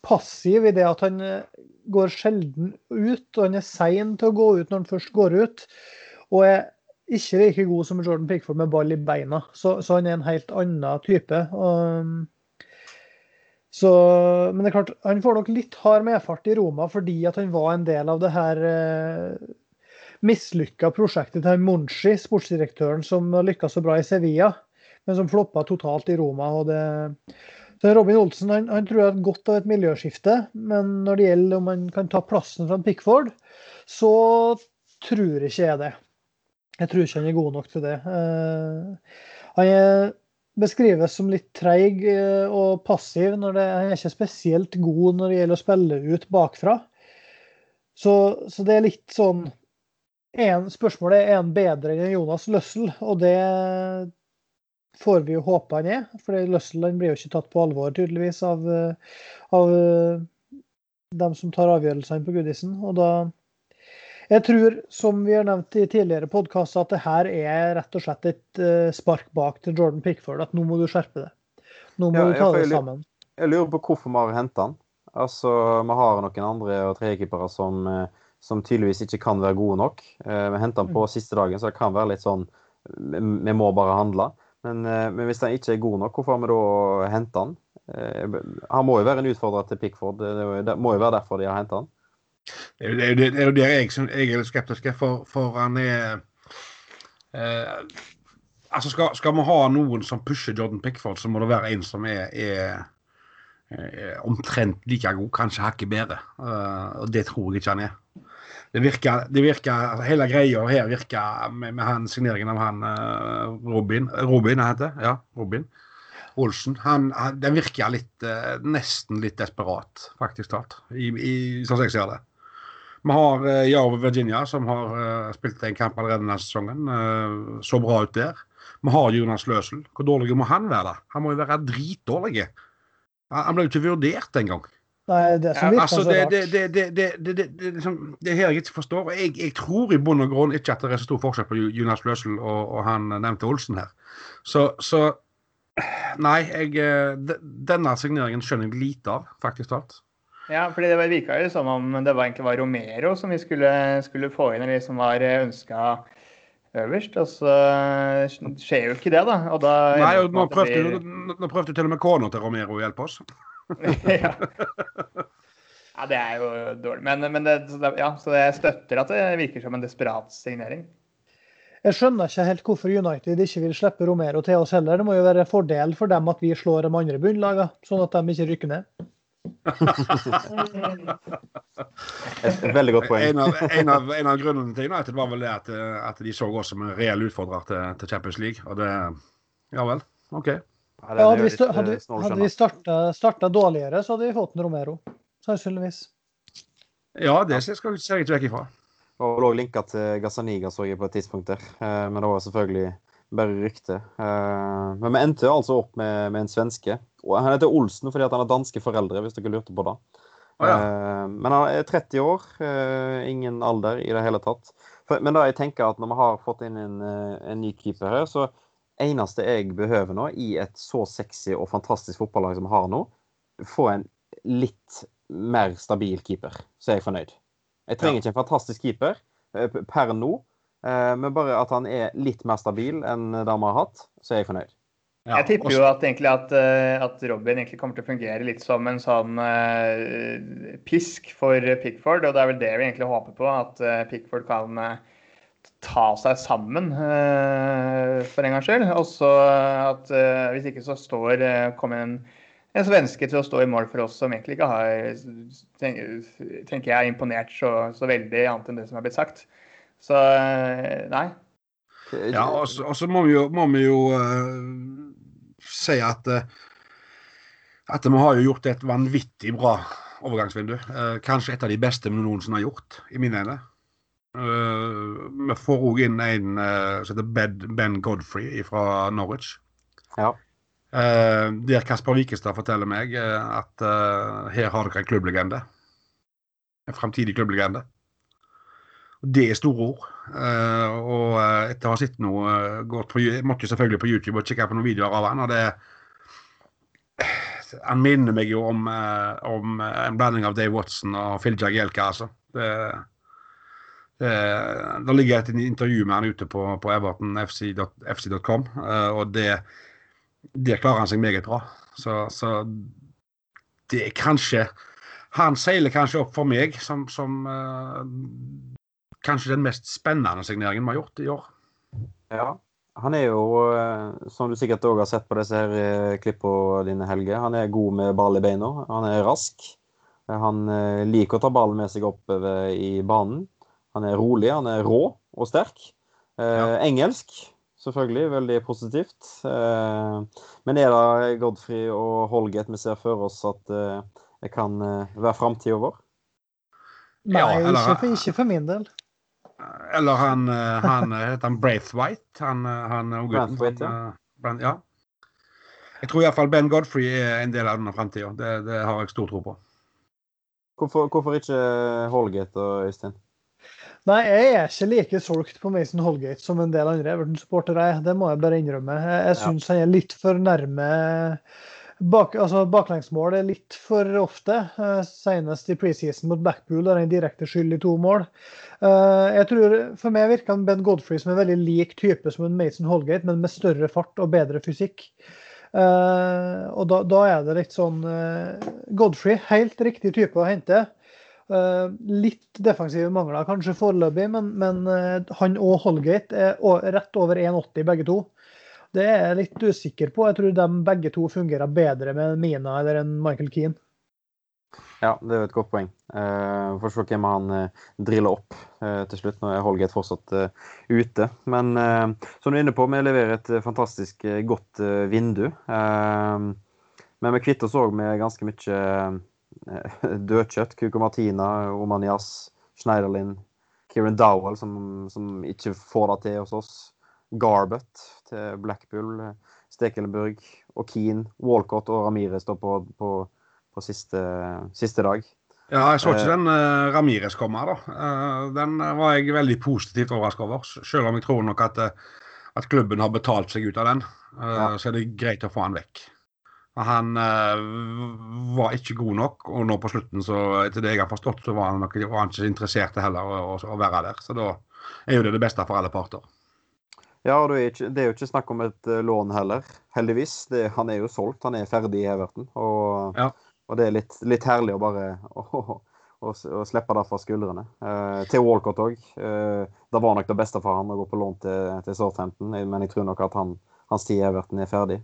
passiv i det at han eh, går sjelden ut. og Han er sein til å gå ut når han først går ut. Og er ikke like god som Jordan Pickford med ball i beina. Så, så han er en helt annen type. Og, så, men det er klart, han får nok litt hard medfart i Roma fordi at han var en del av det her eh, mislykka prosjektet til Monchi, sportsdirektøren som lykka så bra i Sevilla men som floppa totalt i Roma. og det så Robin Olsen han, han tror jeg har godt av et miljøskifte, men når det gjelder om han kan ta plassen fra Pickford, så tror ikke jeg det. Jeg tror ikke han er god nok til det. Uh, han beskrives som litt treig uh, og passiv. når det, Han er ikke spesielt god når det gjelder å spille ut bakfra. Så, så det er litt sånn en, Spørsmålet er er han bedre enn Jonas Løssel, og det får vi jo håpe han er. For Lussell blir jo ikke tatt på alvor, tydeligvis, av, av dem som tar avgjørelsene på Goodison. Og da Jeg tror, som vi har nevnt i tidligere podkaster, at det her er rett og slett et uh, spark bak til Jordan Pickford. At nå må du skjerpe det. Nå må Ja, du ta deg sammen. Jeg lurer på hvorfor vi har henta han. Altså, Vi har noen andre og tredjekeepere som, eh, som tydeligvis ikke kan være gode nok. Eh, Vi henter han på siste dagen, så det kan være litt sånn vi må bare handle. Men, eh, men hvis han ikke er god nok, hvorfor har vi da henta han? Eh, Han må jo være en utfordrer til Pickford. Det, må jo være derfor de har henta han. Det er jo er er der jeg, jeg er skeptisk, for, for han er eh, Altså, skal, skal vi ha noen som pusher Jordan Pickford, så må det være en som er, er, er omtrent like god, kanskje hakket bedre. Uh, og det tror jeg ikke han er. Det virker, det virker Hele greia her virker med, med han signeringen av han eh, Robin Robin, heter? Ja, Robin. Olsen. Han, han, den virker litt, eh, nesten litt desperat, faktisk talt. I, i, sånn som jeg ser det. Vi har uh, Virginia, som har uh, spilt en kamp allerede denne sesongen. Uh, så bra ut der. Vi har Jonas Løsel. Hvor dårlig må han være? da? Han må jo være dritdårlig. Han ble jo ikke vurdert engang. Nei, det som virker Altså, så rart. det, det, det, det, det, det, det, liksom, det er her jeg ikke forstår. og Jeg, jeg tror i bunn og grunn ikke at det er så stor forskjell på Jonas Løssel og, og han nevnte Olsen her. Så, så Nei, jeg, eh, de- denne signeringen skjønner jeg lite av, faktisk talt. Ja, fordi det virka jo som om det var egentlig var Romero som vi skulle, skulle få inn, eller som var ønska øverst. Og så skjer jo ikke det, da. Og da Nei, og nå prøvde, blir- nå, nå prøvde til og med kona til Romero å hjelpe oss. ja. ja, det er jo dårlig. Men, men det, så det, ja, så jeg støtter at det virker som en desperat signering. Jeg skjønner ikke helt hvorfor United ikke vil slippe Romero til oss heller. Det må jo være en fordel for dem at vi slår de andre bunnlagene, sånn at de ikke rykker ned. Et veldig godt poeng. En av, en, av, en av grunnene til United var vel det at, at de så oss som en reell utfordrer til, til Champions League. Og det Ja vel. OK. Ja, Ja, hadde vi, litt, hadde, vi- vi starta, starta dårligere, så hadde vi fått en Romero. Sannsynligvis. Ja, det skal jeg ser jeg ikke vekk ifra. Og lå linka til Gazaniga, så jeg på et tidspunkt der. Eh, Men det var selvfølgelig bare rykte. Eh, Men vi endte altså opp med, med en svenske. Og han heter Olsen fordi at han har danske foreldre, hvis dere lurte på det. Ah, ja. Eh, Men han er 30 år. Ingen alder i det hele tatt. Men da jeg tenker at når vi har fått inn en, en ny keeper her, så eneste jeg behøver nå i et så sexy og fantastisk fotballag som vi har nå, få en litt mer stabil keeper, så er jeg fornøyd. Jeg trenger ikke en fantastisk keeper eh, per nå, eh, men bare at han er litt mer stabil enn det vi har hatt, så er jeg fornøyd. Ja, Jeg tipper jo at, egentlig at, eh, at Robin egentlig kommer til å fungere litt som en sånn uh, pisk for Pickford. Og det er vel det vi egentlig håper på, at Pickford kan eh, ta seg sammen eh, for en gangs skyld. Og så at eh, hvis ikke så står eh, kommer en, en svenske til å stå i mål for oss som egentlig ikke har tenker, jeg imponert så, så veldig annet enn det som har blitt sagt. Så nei. Ja, og så må vi jo, må vi jo uh, si at at vi har jo gjort et vanvittig bra overgangsvindu. Uh, kanskje et av de beste vi noensinne har gjort, i mine øyne. Eh, vi får òg inn en eh, som heter Ben, Godfrey fra Norwich. Ja. Eh, der Kasper Wikestad forteller meg at her har dere en klubblegende. En framtidig klubblegende. Det er store ord. Og etter å ha sett noe godt på, Jeg måtte selvfølgelig på YouTube og kikke på noen videoer av han, og det Han minner meg jo om, om en blanding av Dave Watson og Phil Jagielka, altså. Det, det, det ligger et intervju med han ute på, på evertonfc.com, eh, og det det, klarer han seg meget bra. Så, så det er kanskje Han seiler kanskje opp for meg som, som eh, kanskje den mest spennende signeringen vi har gjort i år. Ja. Han er jo, eh, som du sikkert òg har sett på disse her eh, klippene dine, Helge, han er god med ball i beina. Han er rask. Eh, Han eh, liker å ta ballen med seg oppover i banen. Han er rolig, han er rå og sterk. Eh, Ja. Engelsk, selvfølgelig. Veldig positivt. Eh, men er det Godfrey og Holgate vi ser for oss at eh, det kan eh, være framtida vår? Nei, Ja, eller- ikke, for, ikke for min del. Eller han, eh, han eh, heter han Braithwaite, han, eh, han unggutten. Eh, Brand- ja. Jeg tror iallfall Ben Godfrey er en del av denne framtida. Det, det har jeg stor tro på. Hvorfor, hvorfor ikke Holgate og Øystein? Nei, jeg er ikke like solgt på Mason Holgate som en del andre Everton-supportere. Det må jeg bare innrømme. Jeg, jeg syns han er litt for nærme bak, altså baklengsmål er litt for ofte. Uh, senest i preseason mot Blackpool har han direkte skyld i to mål. Uh, jeg tror, For meg virker han Ben Godfrey som en veldig lik type som en Mason Holgate, men med større fart og bedre fysikk. Uh, og da, da, er det litt sånn Godfrey, helt riktig type å hente. Uh, litt defensive mangler kanskje foreløpig, men, men uh, han og Holgate er rett over 1,80 begge to. Det er jeg litt usikker på. Jeg tror de begge to fungerer bedre med Mina eller en Michael Keane. Ja, det er jo et godt poeng. Uh, Får se hvem han driller opp til slutt. Nå er Holgate fortsatt ute. Men som du er inne på, vi leverer et fantastisk godt vindu. men vi kvitter oss òg med ganske mye dødkjøtt. Kuko Martina, Omanias, Schneiderlin, Kieran Dowell, som, som, ikke får det til hos oss. Garbett til Blackpool, Stekelenburg og Keane. Walcott og Ramire står på, på, på siste, siste, dag. Ja, jeg så ikke den uh, Ramires komme, da. Uh, den var jeg veldig positivt overrasket over. Selv om jeg tror nok at, at klubben har betalt seg ut av den, uh, ja. så er det greit å få han vekk. Han uh, var ikke god nok, og nå på slutten, så etter det jeg har forstått, så var han, nok, var han ikke interessert heller å, å, å, være der. Så da er jo det det beste for alle parter. Ja, og det er, ikke, det er jo ikke snakk om et uh, lån heller, heldigvis. Det, han er jo solgt, han er ferdig i Everton. Og, ja. og det er litt, litt, herlig å bare å, å slippe det fra skuldrene. Uh, til Walcott òg. det var nok det beste for han å gå på lån til, til Southampton, men jeg tror nok at han, hans tid i Everton er ferdig.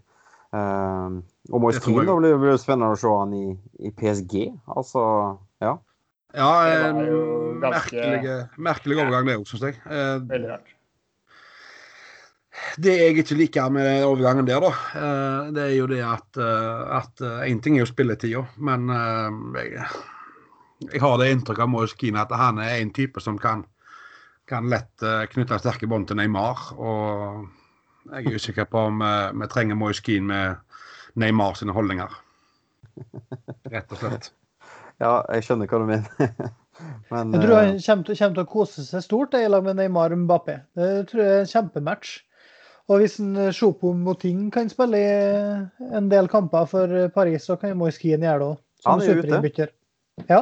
Uh, og Moise Keane, da blir det spennende å se han i, i PSG. Altså, ja. Ja, eh, merkelige, merkelig overgang det òg, syns jeg. Eh, Veldig rart. Det jeg ikke liker med overgangen der, da, eh, det er jo det at at Én ting er jo spilletida, men jeg, jeg, har det inntrykk av Moise Keane at han er en type som kan, kan lett knytte sterke bånd til Neymar. og jeg er usikker på om uh, vi trenger Moise Keane med Neymar sine holdninger. Rett og slett. Ja, jeg skjønner hva du mener. Men, jeg tror han kommer til, kommer til, å kose seg stort i lag med Neymar og Mbappé. Det tror jeg er en kjempematch. Og hvis Sjopo Moting kan spille i en del kamper for Paris, så kan Moise Keane gjøre det òg. Han er jo ute. Ja.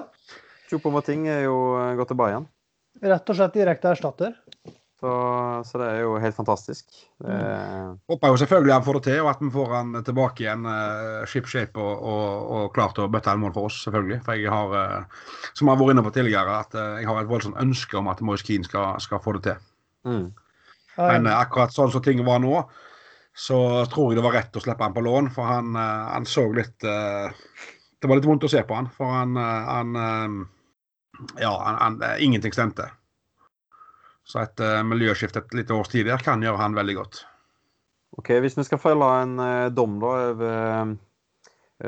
Sjopo Moting er jo gått til Bayern. Rett og slett direkte erstatter. Så, så, det er jo helt fantastisk. Det... Mm. Håper jo selvfølgelig han får det til, og at vi får han tilbake igjen uh, shipshape og, og, og klar til å bøtte en mål for oss, selvfølgelig. For jeg har, uh, som jeg har vært inne på tidligere, at uh, jeg har et voldsomt ønske om at Moise Keane skal, skal, få det til. Mm. Men uh, akkurat sånn som ting var nå, så tror jeg det var rett å slippe han på lån, for han, han så litt Det var litt vondt å se på han, for han, han Ja, han, ingenting stemte. Så et uh, miljøskifte et lite års tid der kan gjøre han veldig godt. Ok, Hvis vi skal følge en uh, dom da over,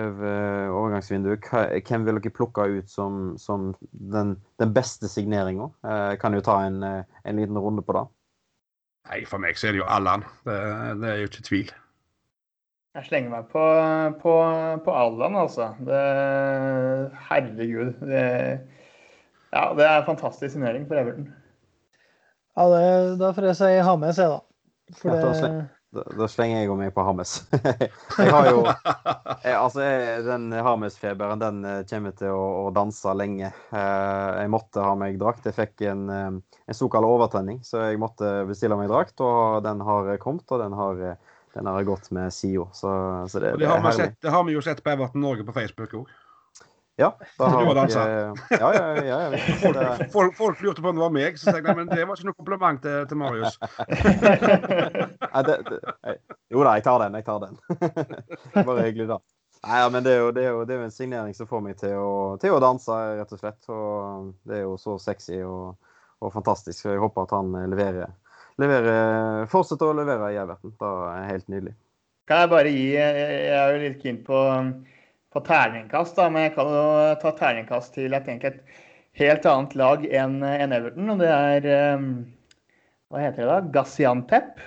over overgangsvinduet, hvem vil dere plukke ut som, som den, den, beste signeringa? Uh, kan jo ta en, en, liten runde på det. Nei, For meg så er det jo Allan. Det, det er jo ikke tvil. Jeg slenger meg på, på, på Allan, altså. Det, herregud. Det, ja, det er en fantastisk signering for Everton. Ja, det, da får jeg si Hames, jeg, da. For ja, da, da, da, slenger jeg meg på Hames. jeg har jo jeg, Altså, jeg, den Hames-feberen, den eh, kommer til å, å, danse lenge. Eh, jeg måtte ha meg drakt. Jeg fikk en, eh, en såkalt overtenning, så jeg måtte bestille meg drakt. Og den har kommet, og den har, den har gått med. Så, så, det, det, det, har sett, det, har vi jo sett på Everton Norge på Facebook òg. Ja. Da har du dansa? Ja, ja, ja. ja, folk, folk, folk, lurte på om det var meg, så jeg, men det var ikke noe kompliment til, til Marius. Nei, det, det, jo da, jeg tar den. Jeg tar den. Bare hyggelig, da. Nei, ja, men det er, jo, det, er jo, det er jo en signering som får meg til å, til å, danse, rett og slett. Og det er jo så sexy og, og fantastisk. Så jeg håper at han leverer, leverer fortsetter å levere i Everton. Det er helt nydelig. Kan jeg bare gi Jeg er jo litt keen på på terningkast, da, men jeg kan jo ta terningkast til et, et helt annet lag enn en Everton. Og det er um, Hva heter det da? Gaziantep.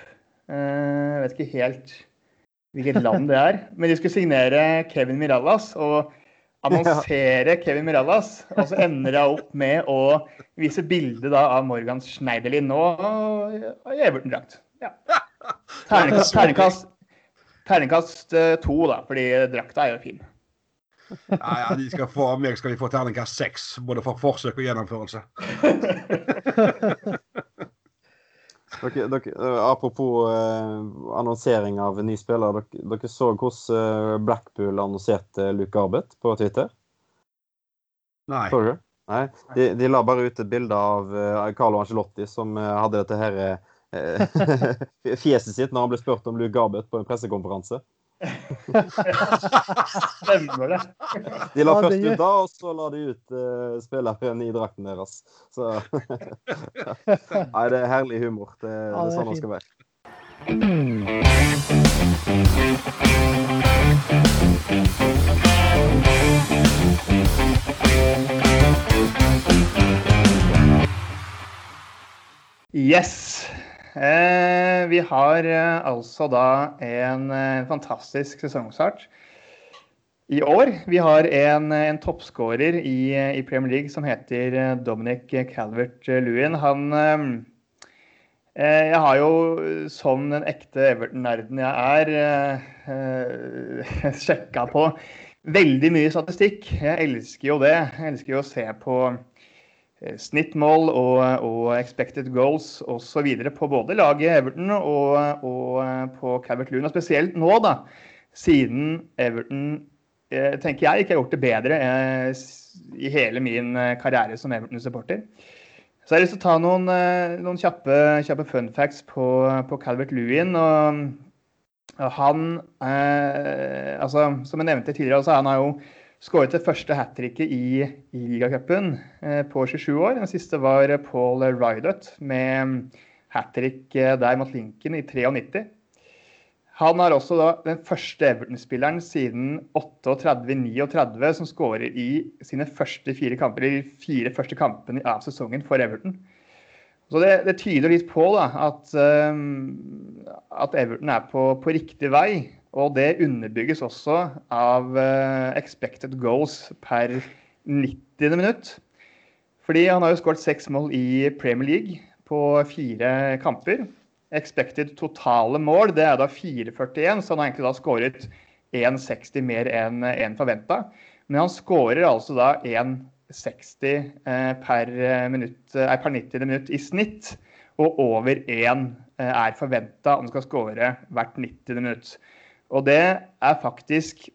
Uh, jeg vet ikke helt hvilket land det er. Men de skulle signere Kevin Mirallas. Og annonsere Kevin Mirallas, og så ender jeg opp med å vise bilde da av Morgan Schneiderlin nå i Everton-drakt. Ja. Terningkast, terningkast, terningkast eh, to, da, fordi drakta er jo fin. Ja, ja, de skal få, Av meg skal de få terningkast seks, både for forsøk og gjennomførelse. Dere, dere, eh, apropos eh, annonsering av ny spiller. Dere, dere så hvordan eh, Blackpool annonserte Luke Garbett på Twitter? Nei. Så dere? Nei. De, de la bare ut et bilde av uh, Carlo Angelotti som uh, hadde dette her uh, fjeset sitt når han ble spurt om Luke Garbett på en pressekonferanse. Stemmer det. De la først ut da, og så la de ut uh, spilleren i drakten deres. Så Nei, det er herlig humor. Det, Ja, det er sånn det skal være. Yes. Eh, vi har eh, altså da en eh, fantastisk sesongstart i år. Vi har en, en toppskårer i, i Premier League som heter Dominic Calvert-Lewin. Han Jeg har jo, som den ekte Everton-nerden jeg er, eh, sjekka på veldig mye statistikk. Jeg elsker jo det. Jeg elsker jo å se på snittmål og, og expected goals osv. på både laget Everton og, og eh, på Calvert Lund. Og spesielt nå, da, siden Everton eh, tenker jeg ikke har gjort det bedre eh, i hele min eh, karriere som Everton-supporter. Så jeg har lyst til å ta noen, eh, noen kjappe, kjappe fun facts på, på Calvert Lewin. Og, og han eh, altså, Som jeg nevnte tidligere, altså, han har jo skåret det første hat tricket i, i ligacupen eh, på 27 år. Den siste var Paul Rydot med hat trick eh, der mot Lincoln i 93. Han er også da den første Everton-spilleren siden 38-39 som skårer i sine første fire kamper, de fire første kampene av sesongen for Everton. Så det, det tyder litt på da, at, um, at Everton er på, på riktig vei. Og det underbygges også av eh, expected goals per 90. minutt. Fordi han har jo skåret seks mål i Premier League på fire kamper. Expected totale mål det er da 4,41, så han har egentlig da skåret 1,60 mer enn en forventa. Men han skårer altså da 1,60 eh, per, minutt, eh, per 90. minutt i snitt. Og over 1 eh, er forventa om han skal skåre hvert 90. minutt. Og det er faktisk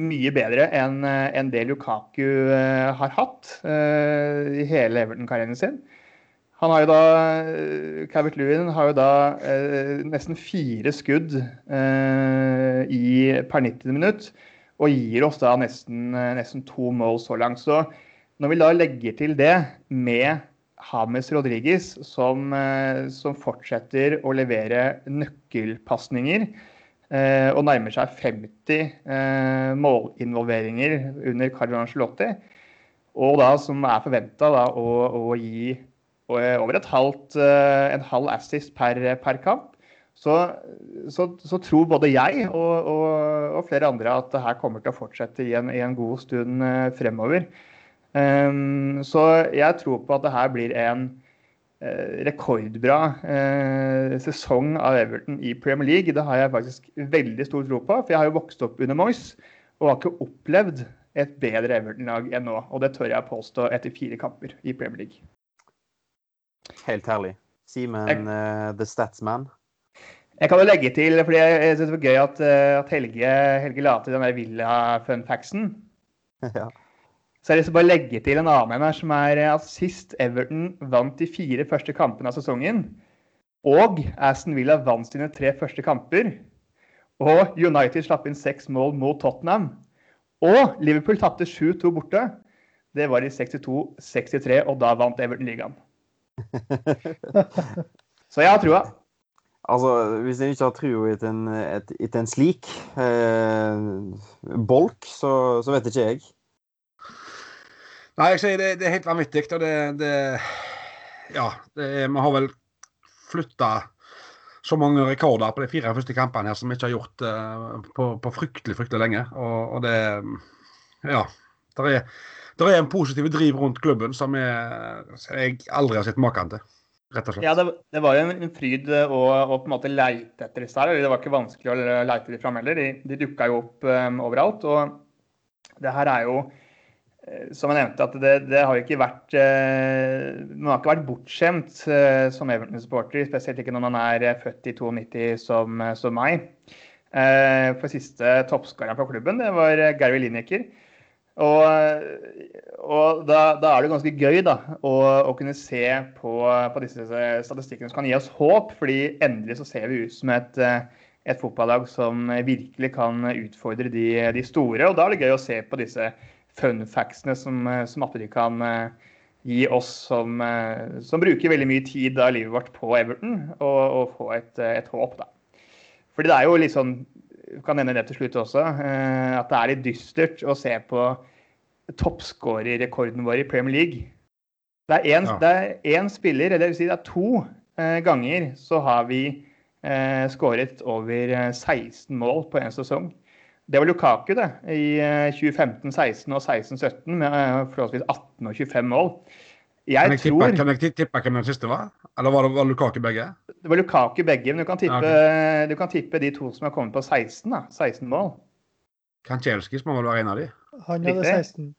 mye bedre enn en det Lukaku eh, har hatt eh, i hele Everton-karrieren sin. Han har jo da, Cavert Lewin har jo da eh, nesten fire skudd eh, i per 90 minutt, og gir oss da nesten, eh, nesten to mål så langt. Så når vi da legger til det med James Rodriguez, som, eh, som fortsetter å levere nøkkelpasninger, eh, og nærmer seg 50 eh, målinvolveringer under Carlo Ancelotti, og da som er forventa å, å gi over et halvt, eh, en halv assist per, per kamp, så, så, så, tror både jeg og, og, og, flere andre at det her kommer til å fortsette i en, i en god stund eh, fremover. Um, så jeg tror på at det her blir en eh, rekordbra eh, sesong av Everton i Premier League. Det har jeg faktisk veldig stor tro på, for jeg har jo vokst opp under Moyes og har ikke opplevd et bedre Everton-lag enn nå. Og det tør jeg påstå etter fire kamper i Premier League. Helt herlig. Simen uh, The Statsman. Jeg kan jo legge til, fordi jeg syns det var gøy at, eh, at Helge, Helge la til den der Villa-funfactsen. ja. Så jeg har lyst til å bare legge til en annen en her, som er at sist Everton vant de fire første kampene av sesongen, og Aston Villa vant sine tre første kamper, og United slapp inn seks mål mot Tottenham, og Liverpool tapte 7-2 borte, det var i 62-63, og da vant Everton ligaen. Så jeg har trua. Altså, hvis en ikke har trua etter en, et, et en slik eh, bolk, så, så, vet ikke jeg. Nei, jeg sier det, det er helt vanvittig. Og det, det Ja, det vi har vel flytta så mange rekorder på de fire første kampene her som vi ikke har gjort uh, på, på, fryktelig, fryktelig lenge. Og, og det ja. Der er, der er en positiv driv rundt klubben som jeg, jeg aldri har sett maken til. Rett og slett. Ja, det, det var jo en, fryd å, å, på en måte leite etter disse her. Det var ikke vanskelig å leite de fram heller. De, de dukka jo opp um, overalt. Og det her er jo som jeg nevnte, at det, det har ikke vært uh, Man har ikke vært bortskjemt uh, som Everton-supporter, spesielt ikke når man er født i 92 som, som meg. For siste toppskåreren på klubben, det var Gary Lineker. Og, og da, da, er det ganske gøy da, å, å kunne se på, på, disse statistikkene som kan gi oss håp. fordi endelig så ser vi ut som et, et fotballag som virkelig kan utfordre de, de, store. Og da er det gøy å se på disse fun factsene som, som de kan gi oss som, som, bruker veldig mye tid av livet vårt på Everton, og, og få et, et håp. da. Fordi det er jo litt sånn kan nevne det til slutt også, eh, at det er litt dystert å se på toppskårerrekorden vår i Premier League. Det er én ja. spiller, eller det vil si det er to eh, ganger, så har vi eh, skåret over 16 mål på én sesong. Det var Lukaku det, i 2015-16 og 16-17 med forholdsvis 18 og 25 mål. Jeg kan, jeg tippe, tror... kan jeg tippe hvem den siste var? Eller var det var Lukaku begge? Det var Lukaku begge, men du kan, tippe, okay. du kan tippe de to som har kommet på 16. da, 16 mål. Kanchelskis må vel være en av de? Han hadde 16.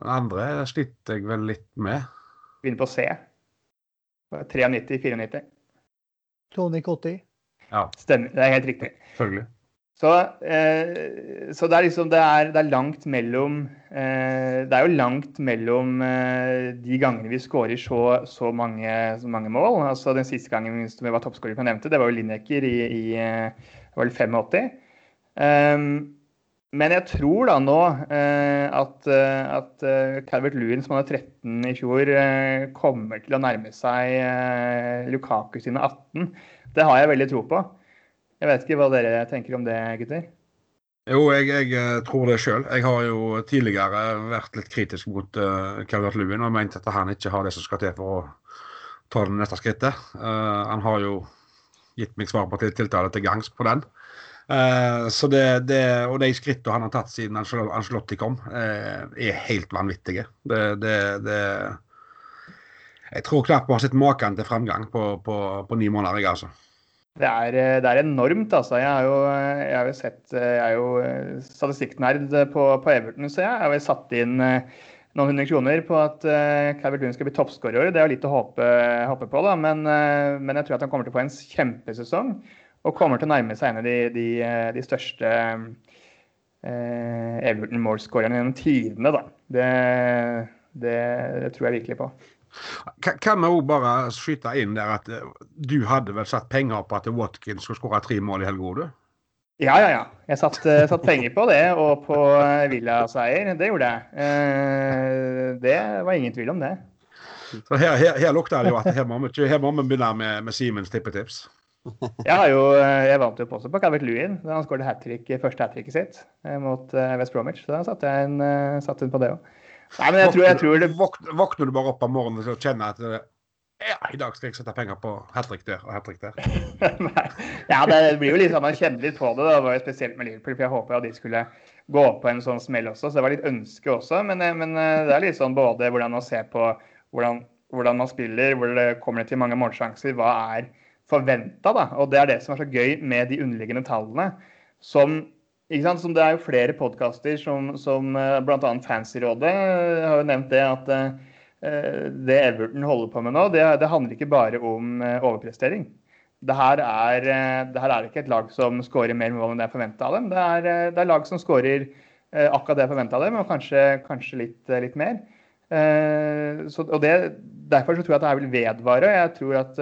Den andre sliter jeg vel litt med. Begynner på C. 93-94. Tony Cotti. Ja. Stemmer. Det er helt riktig. Selvfølgelig. Så, eh, så, det er liksom det er, det er langt mellom eh, Det er jo langt mellom eh, de gangene vi skårer så, så, mange, så, mange, mål. Altså Den siste gangen vi var toppskårer, jeg nevnte, det var jo Lineker i, i var vel 85. Um, men jeg tror da nå eh, at, at Calvert Lewin, som hadde 13 i fjor, eh, kommer til å nærme seg eh, Lukaku sine 18. Det har jeg veldig tro på. Jeg vet ikke hva dere tenker om det, gutter? Jo, jeg, jeg eh, tror det sjøl. Jeg har jo tidligere vært litt kritisk mot uh, Calvert Lewin og ment at han ikke har det som skal til for å ta det neste skrittet. Uh, han har jo gitt meg svar på tiltale til gangs på den. Uh, så det, det, og de skrittene han har tatt siden Angelotti kom, uh, er helt vanvittige. Det, det, det Jeg tror knapt vi har sett maken til framgang på, på, på ni måneder, jeg, altså. Det er, eh, det er, enormt, altså. Jeg har jo, jeg har jo sett eh, Jeg er jo eh, statistikknerd på, på, Everton, så jeg har jo satt inn noen hundre kroner på at Calvert Lund skal bli toppskårer i år. Det er jo litt å håpe, håpe på, da. Men, men, jeg tror at han kommer til å få en kjempesesong. Og kommer til å nærme seg en av de, de, de største eh, Everton-målskårerne gjennom tidene, da. Det, det, det tror jeg virkelig på. Kan vi òg bare skyte inn der at eh, du hadde vel satt penger på at Watkins skulle skåre tre mål i helga, du? Ja, ja, ja. Jeg satt, uh, satt, penger på det, og på uh, Villa-seier. Det gjorde jeg. Det var ingen tvil om det. Så her, her, her lukter det jo at her må vi, her må vi begynne med, med Simens tippetips. Jeg har jo, jeg vant jo på også på Calvert Lewin da han skåret første hat tricket sitt mot West Bromwich. Så da satte jeg en, satt inn på det òg. Nei, men jeg tror, jeg tror det... Våkner, våkner du bare opp om morgenen og kjenner at ja, i dag skal jeg sette penger på hat trick der og hat trick der? ja, det blir jo litt sånn man kjenner litt på det. Det var jo spesielt med Liverpool, for jeg håper at de skulle gå på en sånn smell også. Så det var litt ønske også. Men, eh, men eh, det er litt sånn både hvordan man ser på hvordan, hvordan man spiller, hvor det kommer til mange målsjanser, hva er forventa, da. Og det er det som er så gøy med de underliggende tallene. Som som det er jo flere podkaster som, som eh, bl.a. Fancyrådet eh, har jo nevnt det at eh, det Everton holder på med nå, det, det handler ikke bare om overprestering. Det her, er, det her er ikke et lag som skårer mer mål enn det er forventa av dem. Det er, det er lag som skårer akkurat det jeg forventa av dem, og kanskje, kanskje litt, litt, mer. Så, og det, Derfor så tror jeg at det her vil vedvare. Jeg tror at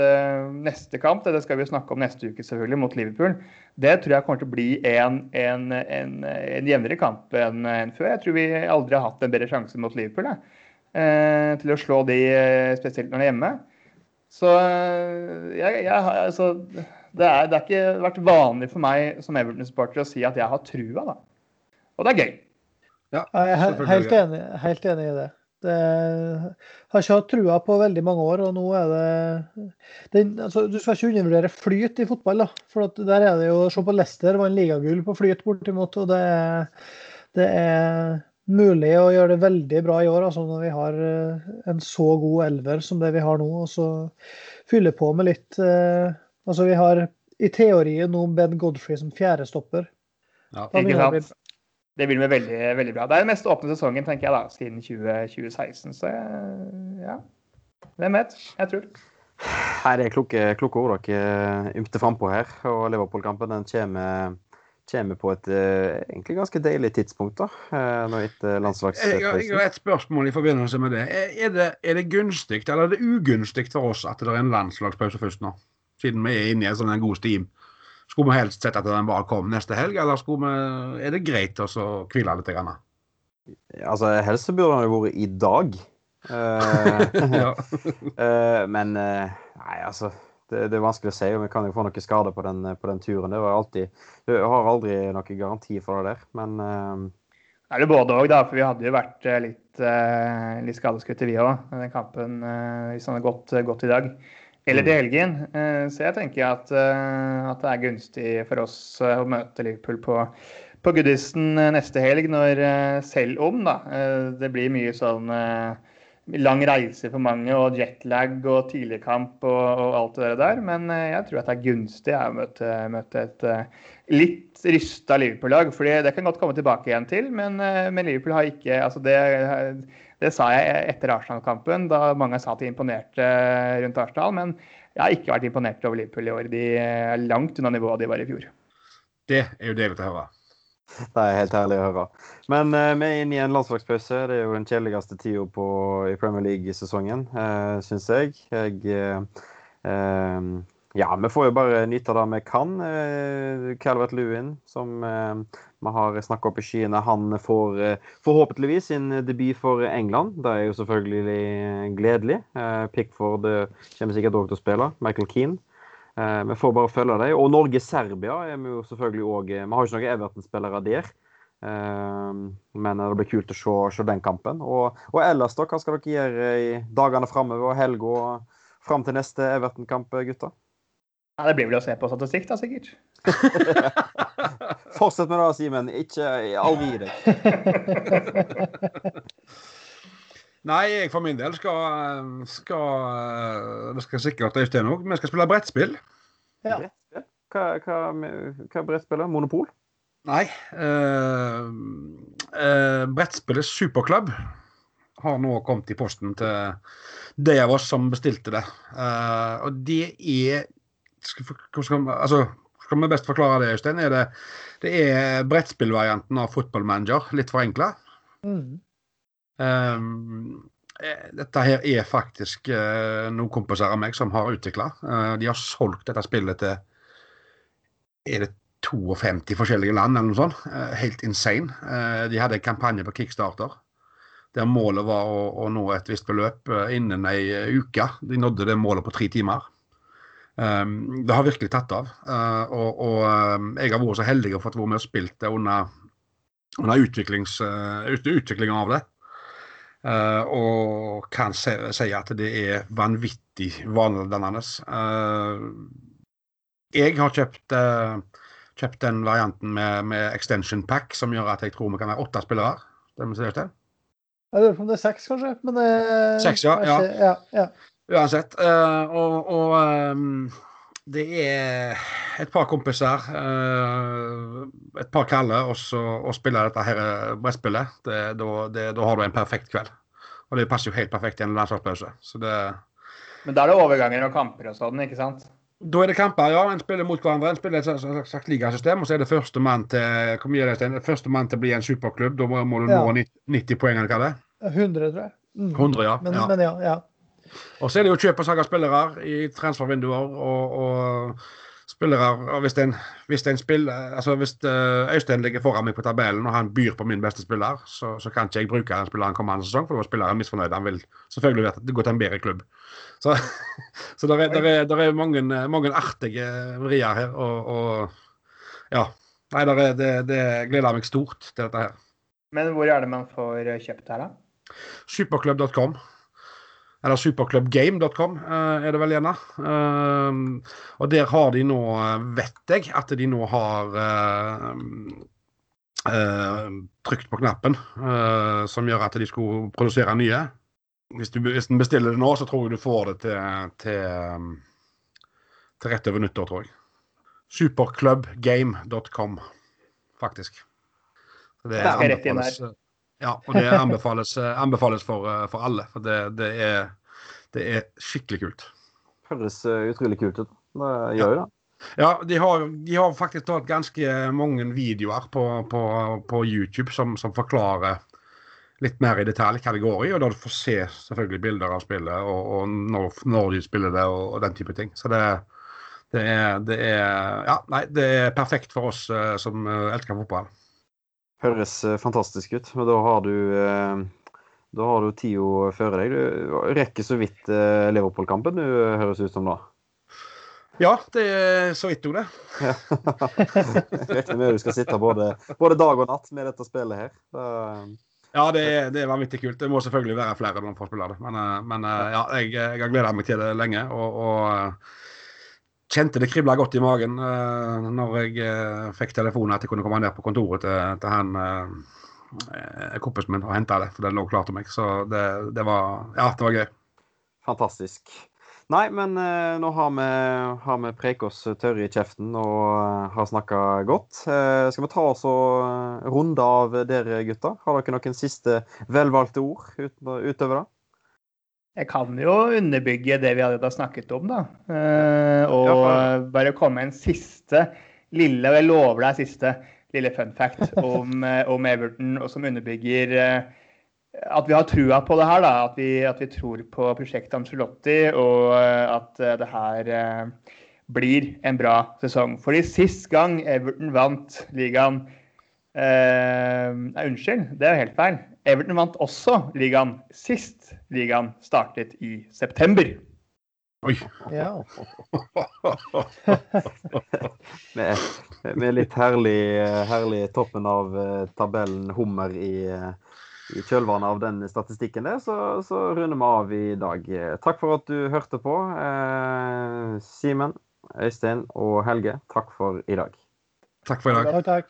neste kamp, det skal vi snakke om neste uke selvfølgelig, mot Liverpool, det tror jeg kommer til å bli en, en, en, en jevnere kamp enn en før. Jeg tror vi aldri har hatt en bedre sjanse mot Liverpool uh, til å slå de, eh, spesielt når de er hjemme. Så jeg, jeg, altså, det, er, det har ikke vært vanlig for meg som Everton-supporter å si at jeg har trua. Da. Og det er gøy. Ja, jeg er helt enig, helt enig i det. Det har ikke hatt trua på veldig mange år, og nå er det det altså, Du skal ikke undervurdere flyt i fotball. da, for Der er det jo Se på Leicester, vant ligagull på flyt bortimot. og det, det, er, mulig å gjøre det veldig bra i år, altså når vi har eh, en så god elver som det vi har nå. Og så fylle på med litt eh, Altså vi har i teorien nå Ben Godfrey som fjerdestopper. Ja. Ikke sant. Det vil med veldig, veldig bra. Det er den mest åpne sesongen tenker jeg da, siden 20, 2016. Så ja, hvem vet? Jeg tror. Nei, Det er kloke, kloke ord dere ymter frampå her. Og Liverpool-kampen den kommer kommer på et uh, egentlig ganske deilig tidspunkt. da, nå etter landslagspausen. Jeg, har et spørsmål i forbindelse med det. Er det, er det gunstig eller er det ugunstig for oss at det er en landslagspause først nå? Siden vi er inne i en sånn god steam. Skulle vi helst sett at den bare kom neste helg, eller vi, er det greit å hvile litt? Grann? Altså, Helst burde den jo vært i dag. Uh, men nei, altså det, det, er vanskelig å si. Vi kan jo få noen skade på den, på den turen. Det var alltid, du har aldri noen garanti for det der, men uh... Er det både òg, da. For vi hadde jo vært eh, litt, uh, litt skadeskutte, vi òg. Den kampen, uh, hvis han hadde gått, gått, i dag. Eller til mm. helgen. Uh, så jeg tenker at, at, det er gunstig for oss å møte Liverpool på, på Goodison neste helg, når selv om da, det blir mye sånn lang reise for mange og jetlag og tidligkamp og, og alt det der. Men eh, jeg tror at det er gunstig å møte, møte, et eh, litt rysta Liverpool-lag. for det kan godt komme tilbake igjen til, men, eh, men Liverpool har ikke altså det, det, sa jeg etter Arsenal-kampen, da mange sa at de imponerte rundt Arsenal. Men jeg har ikke vært imponert over Liverpool i år. De er langt unna nivået de var i fjor. Det er jo deilig å høre. Det er helt herlig å høre. Men uh, vi er inne i en landslagspause. Det er jo den kjedeligste tida i Premier League-sesongen, uh, eh, syns jeg. jeg uh, ja, vi får jo bare nyte det vi kan. Uh, Calvert Lewin, som vi har snakka opp i skyene, han får forhåpentligvis sin debut for England. Det er jo selvfølgelig gledelig. Pickford kommer sikkert òg til å spille. Michael Keane. Eh, vi får bare følge dem. Og Norge-Serbia er vi jo selvfølgelig òg Vi har jo ikke noen Everton-spillere der. Eh, men det blir kult å se, se den kampen. Og, og, ellers, da? Hva skal dere gjøre i dagene framover og helga fram til neste Everton-kamp, gutter? Ja, Det blir vel å se på statistikk, da, sikkert. Fortsett med det, Simen. Ikke avgi gi deg. Nei, jeg for min del skal, skal Det skal sikkert Øystein òg. Vi skal spille brettspill. Ja. Hva, hva, hva brettspillet? Monopol? Nei. Uh, uh, brettspillet Superklubb har nå kommet i posten til de av oss som bestilte det. Uh, og det er skal, skal, altså, skal vi best forklare det, Øystein? Er det, det er brettspillvarianten av Football Manager, litt forenkla. Mm. Um, dette her er faktisk uh, noen kompiser av meg som har utvikla. Uh, eh, de har solgt dette spillet til er det 52 forskjellige land, eller noe sånt. Uh, helt insane. de hadde en kampanje på Kickstarter der målet var å, å nå et visst beløp innen ei uke. De nådde det målet på tre timer. Um, det har virkelig tatt av. og, og jeg har vært så heldig å få være med og spilt det under, under utviklinga av det. Uh, og kan si, si, at det er vanvittig vanedannende. Jeg har kjøpt, kjøpt den varianten med, med, extension pack, som gjør at jeg tror vi kan være åtte spillere. Det ser ut. Jeg lurer på om det er seks, kanskje. Men det, seks, ja. ja. ja, ja. Uansett. og, og um, det er et par kompiser, uh, et par kaller, og så spille dette her brettspillet. Da har du en perfekt kveld. Og det passer jo helt perfekt i en landslagspause. Men da er det overganger og kamper og sånn, ikke sant? Da er det kamper, ja. En spiller mot hverandre. En spiller et slags, slags ligasystem. Og så er det førstemann til hvor mye er det, førstemann til å bli en superklubb. Da må, må du ja. nå 90 poeng, eller hva det er? 100, tror jeg. Mm. 100, ja. Men, ja. Men ja, ja. Og så er det jo kjøp og salg av spillere i transfervinduer og, og spillere hvis, en, hvis, en spiller, altså hvis uh, Øystein ligger foran meg på tabellen og han byr på min beste spiller, så, så kan ikke jeg bruke den spilleren kommende sesong, for da er spilleren misfornøyd. Han vil selvfølgelig at det går til en bedre klubb. Så, så det er, er, er, mange, mange artige vrier her. Og, og ja. Nei, det, det, det gleder meg stort til dette her. Men hvor er det man får kjøpt her, da? Superklubb.com. Eller superclubgame.com uh, er det vel gjerne. Uh, og der har de nå, vet jeg, at de nå har eh, trykt på knappen eh, som gjør at de skulle produsere nye. Hvis du, hvis du bestiller det nå, så tror jeg du får det til, til, til rett over nyttår, tror jeg. Superclubgame.com, faktisk. Det er rett anbefales, eh, ja, og det anbefales, eh, anbefales for, eh, for alle. For det, det, er, det er skikkelig kult. Høres eh, utrolig kult ut. Det gjør jo det. Ja, de har, de har faktisk tatt ganske mange videoer på, på, på YouTube som, som forklarer litt mer i detalj hva det går i, og da du får se selvfølgelig bilder av spillet og, og når, når de spiller det og, og den type ting. Så det, det, er, det er Ja, nei, det er perfekt for oss som elsker fotball. Høres eh, fantastisk ut. Men da har du eh, da har du tida før deg. Du rekker så vidt eh, Liverpool-kampen, du høres ut som da. Ja, det er så vidt jo det. Ja. Regner med du skal sitte både, både dag og natt med dette spillet her. Da- Ja, det er, det er vanvittig kult. Det må selvfølgelig være flere når man får spille det. Men, men ja, jeg, jeg har gleda meg til det lenge. Og, og kjente det kribla godt i magen uh, når jeg eh, fikk telefonen at jeg kunne komme ned på kontoret til, til han uh, kompisen min og hente det. For det lå klart til meg. Så det, det var Ja, det var gøy. Fantastisk. Nei, men eh, nå har vi, har vi preket oss tørre i kjeften og eh, har snakka godt. Eh, skal vi ta oss og eh, runde av dere gutter? Har dere noen siste velvalgte ord ut, utover det? Jeg kan jo underbygge det vi allerede har snakket om, da. Eh, og bare komme med en siste lille, og jeg lover deg siste lille fun fact om, eh, om Everton, og som underbygger eh, at vi har trua på det her. da, At vi, at vi tror på prosjektet Angelotti, og at det her blir en bra sesong. Fordi sist gang Everton vant ligaen eh, Nei, unnskyld, det er jo helt feil. Everton vant også ligaen sist ligaen startet i september. Oi. Ja. Med, med litt herlig, herlig toppen av eh, tabellen hummer i, eh, i kjølvannet av den statistikken der, så, så runder vi av i dag. Takk for at du hørte på. Eh, Simen, Øystein og Helge, takk for i dag. Takk for i dag. Takk, takk.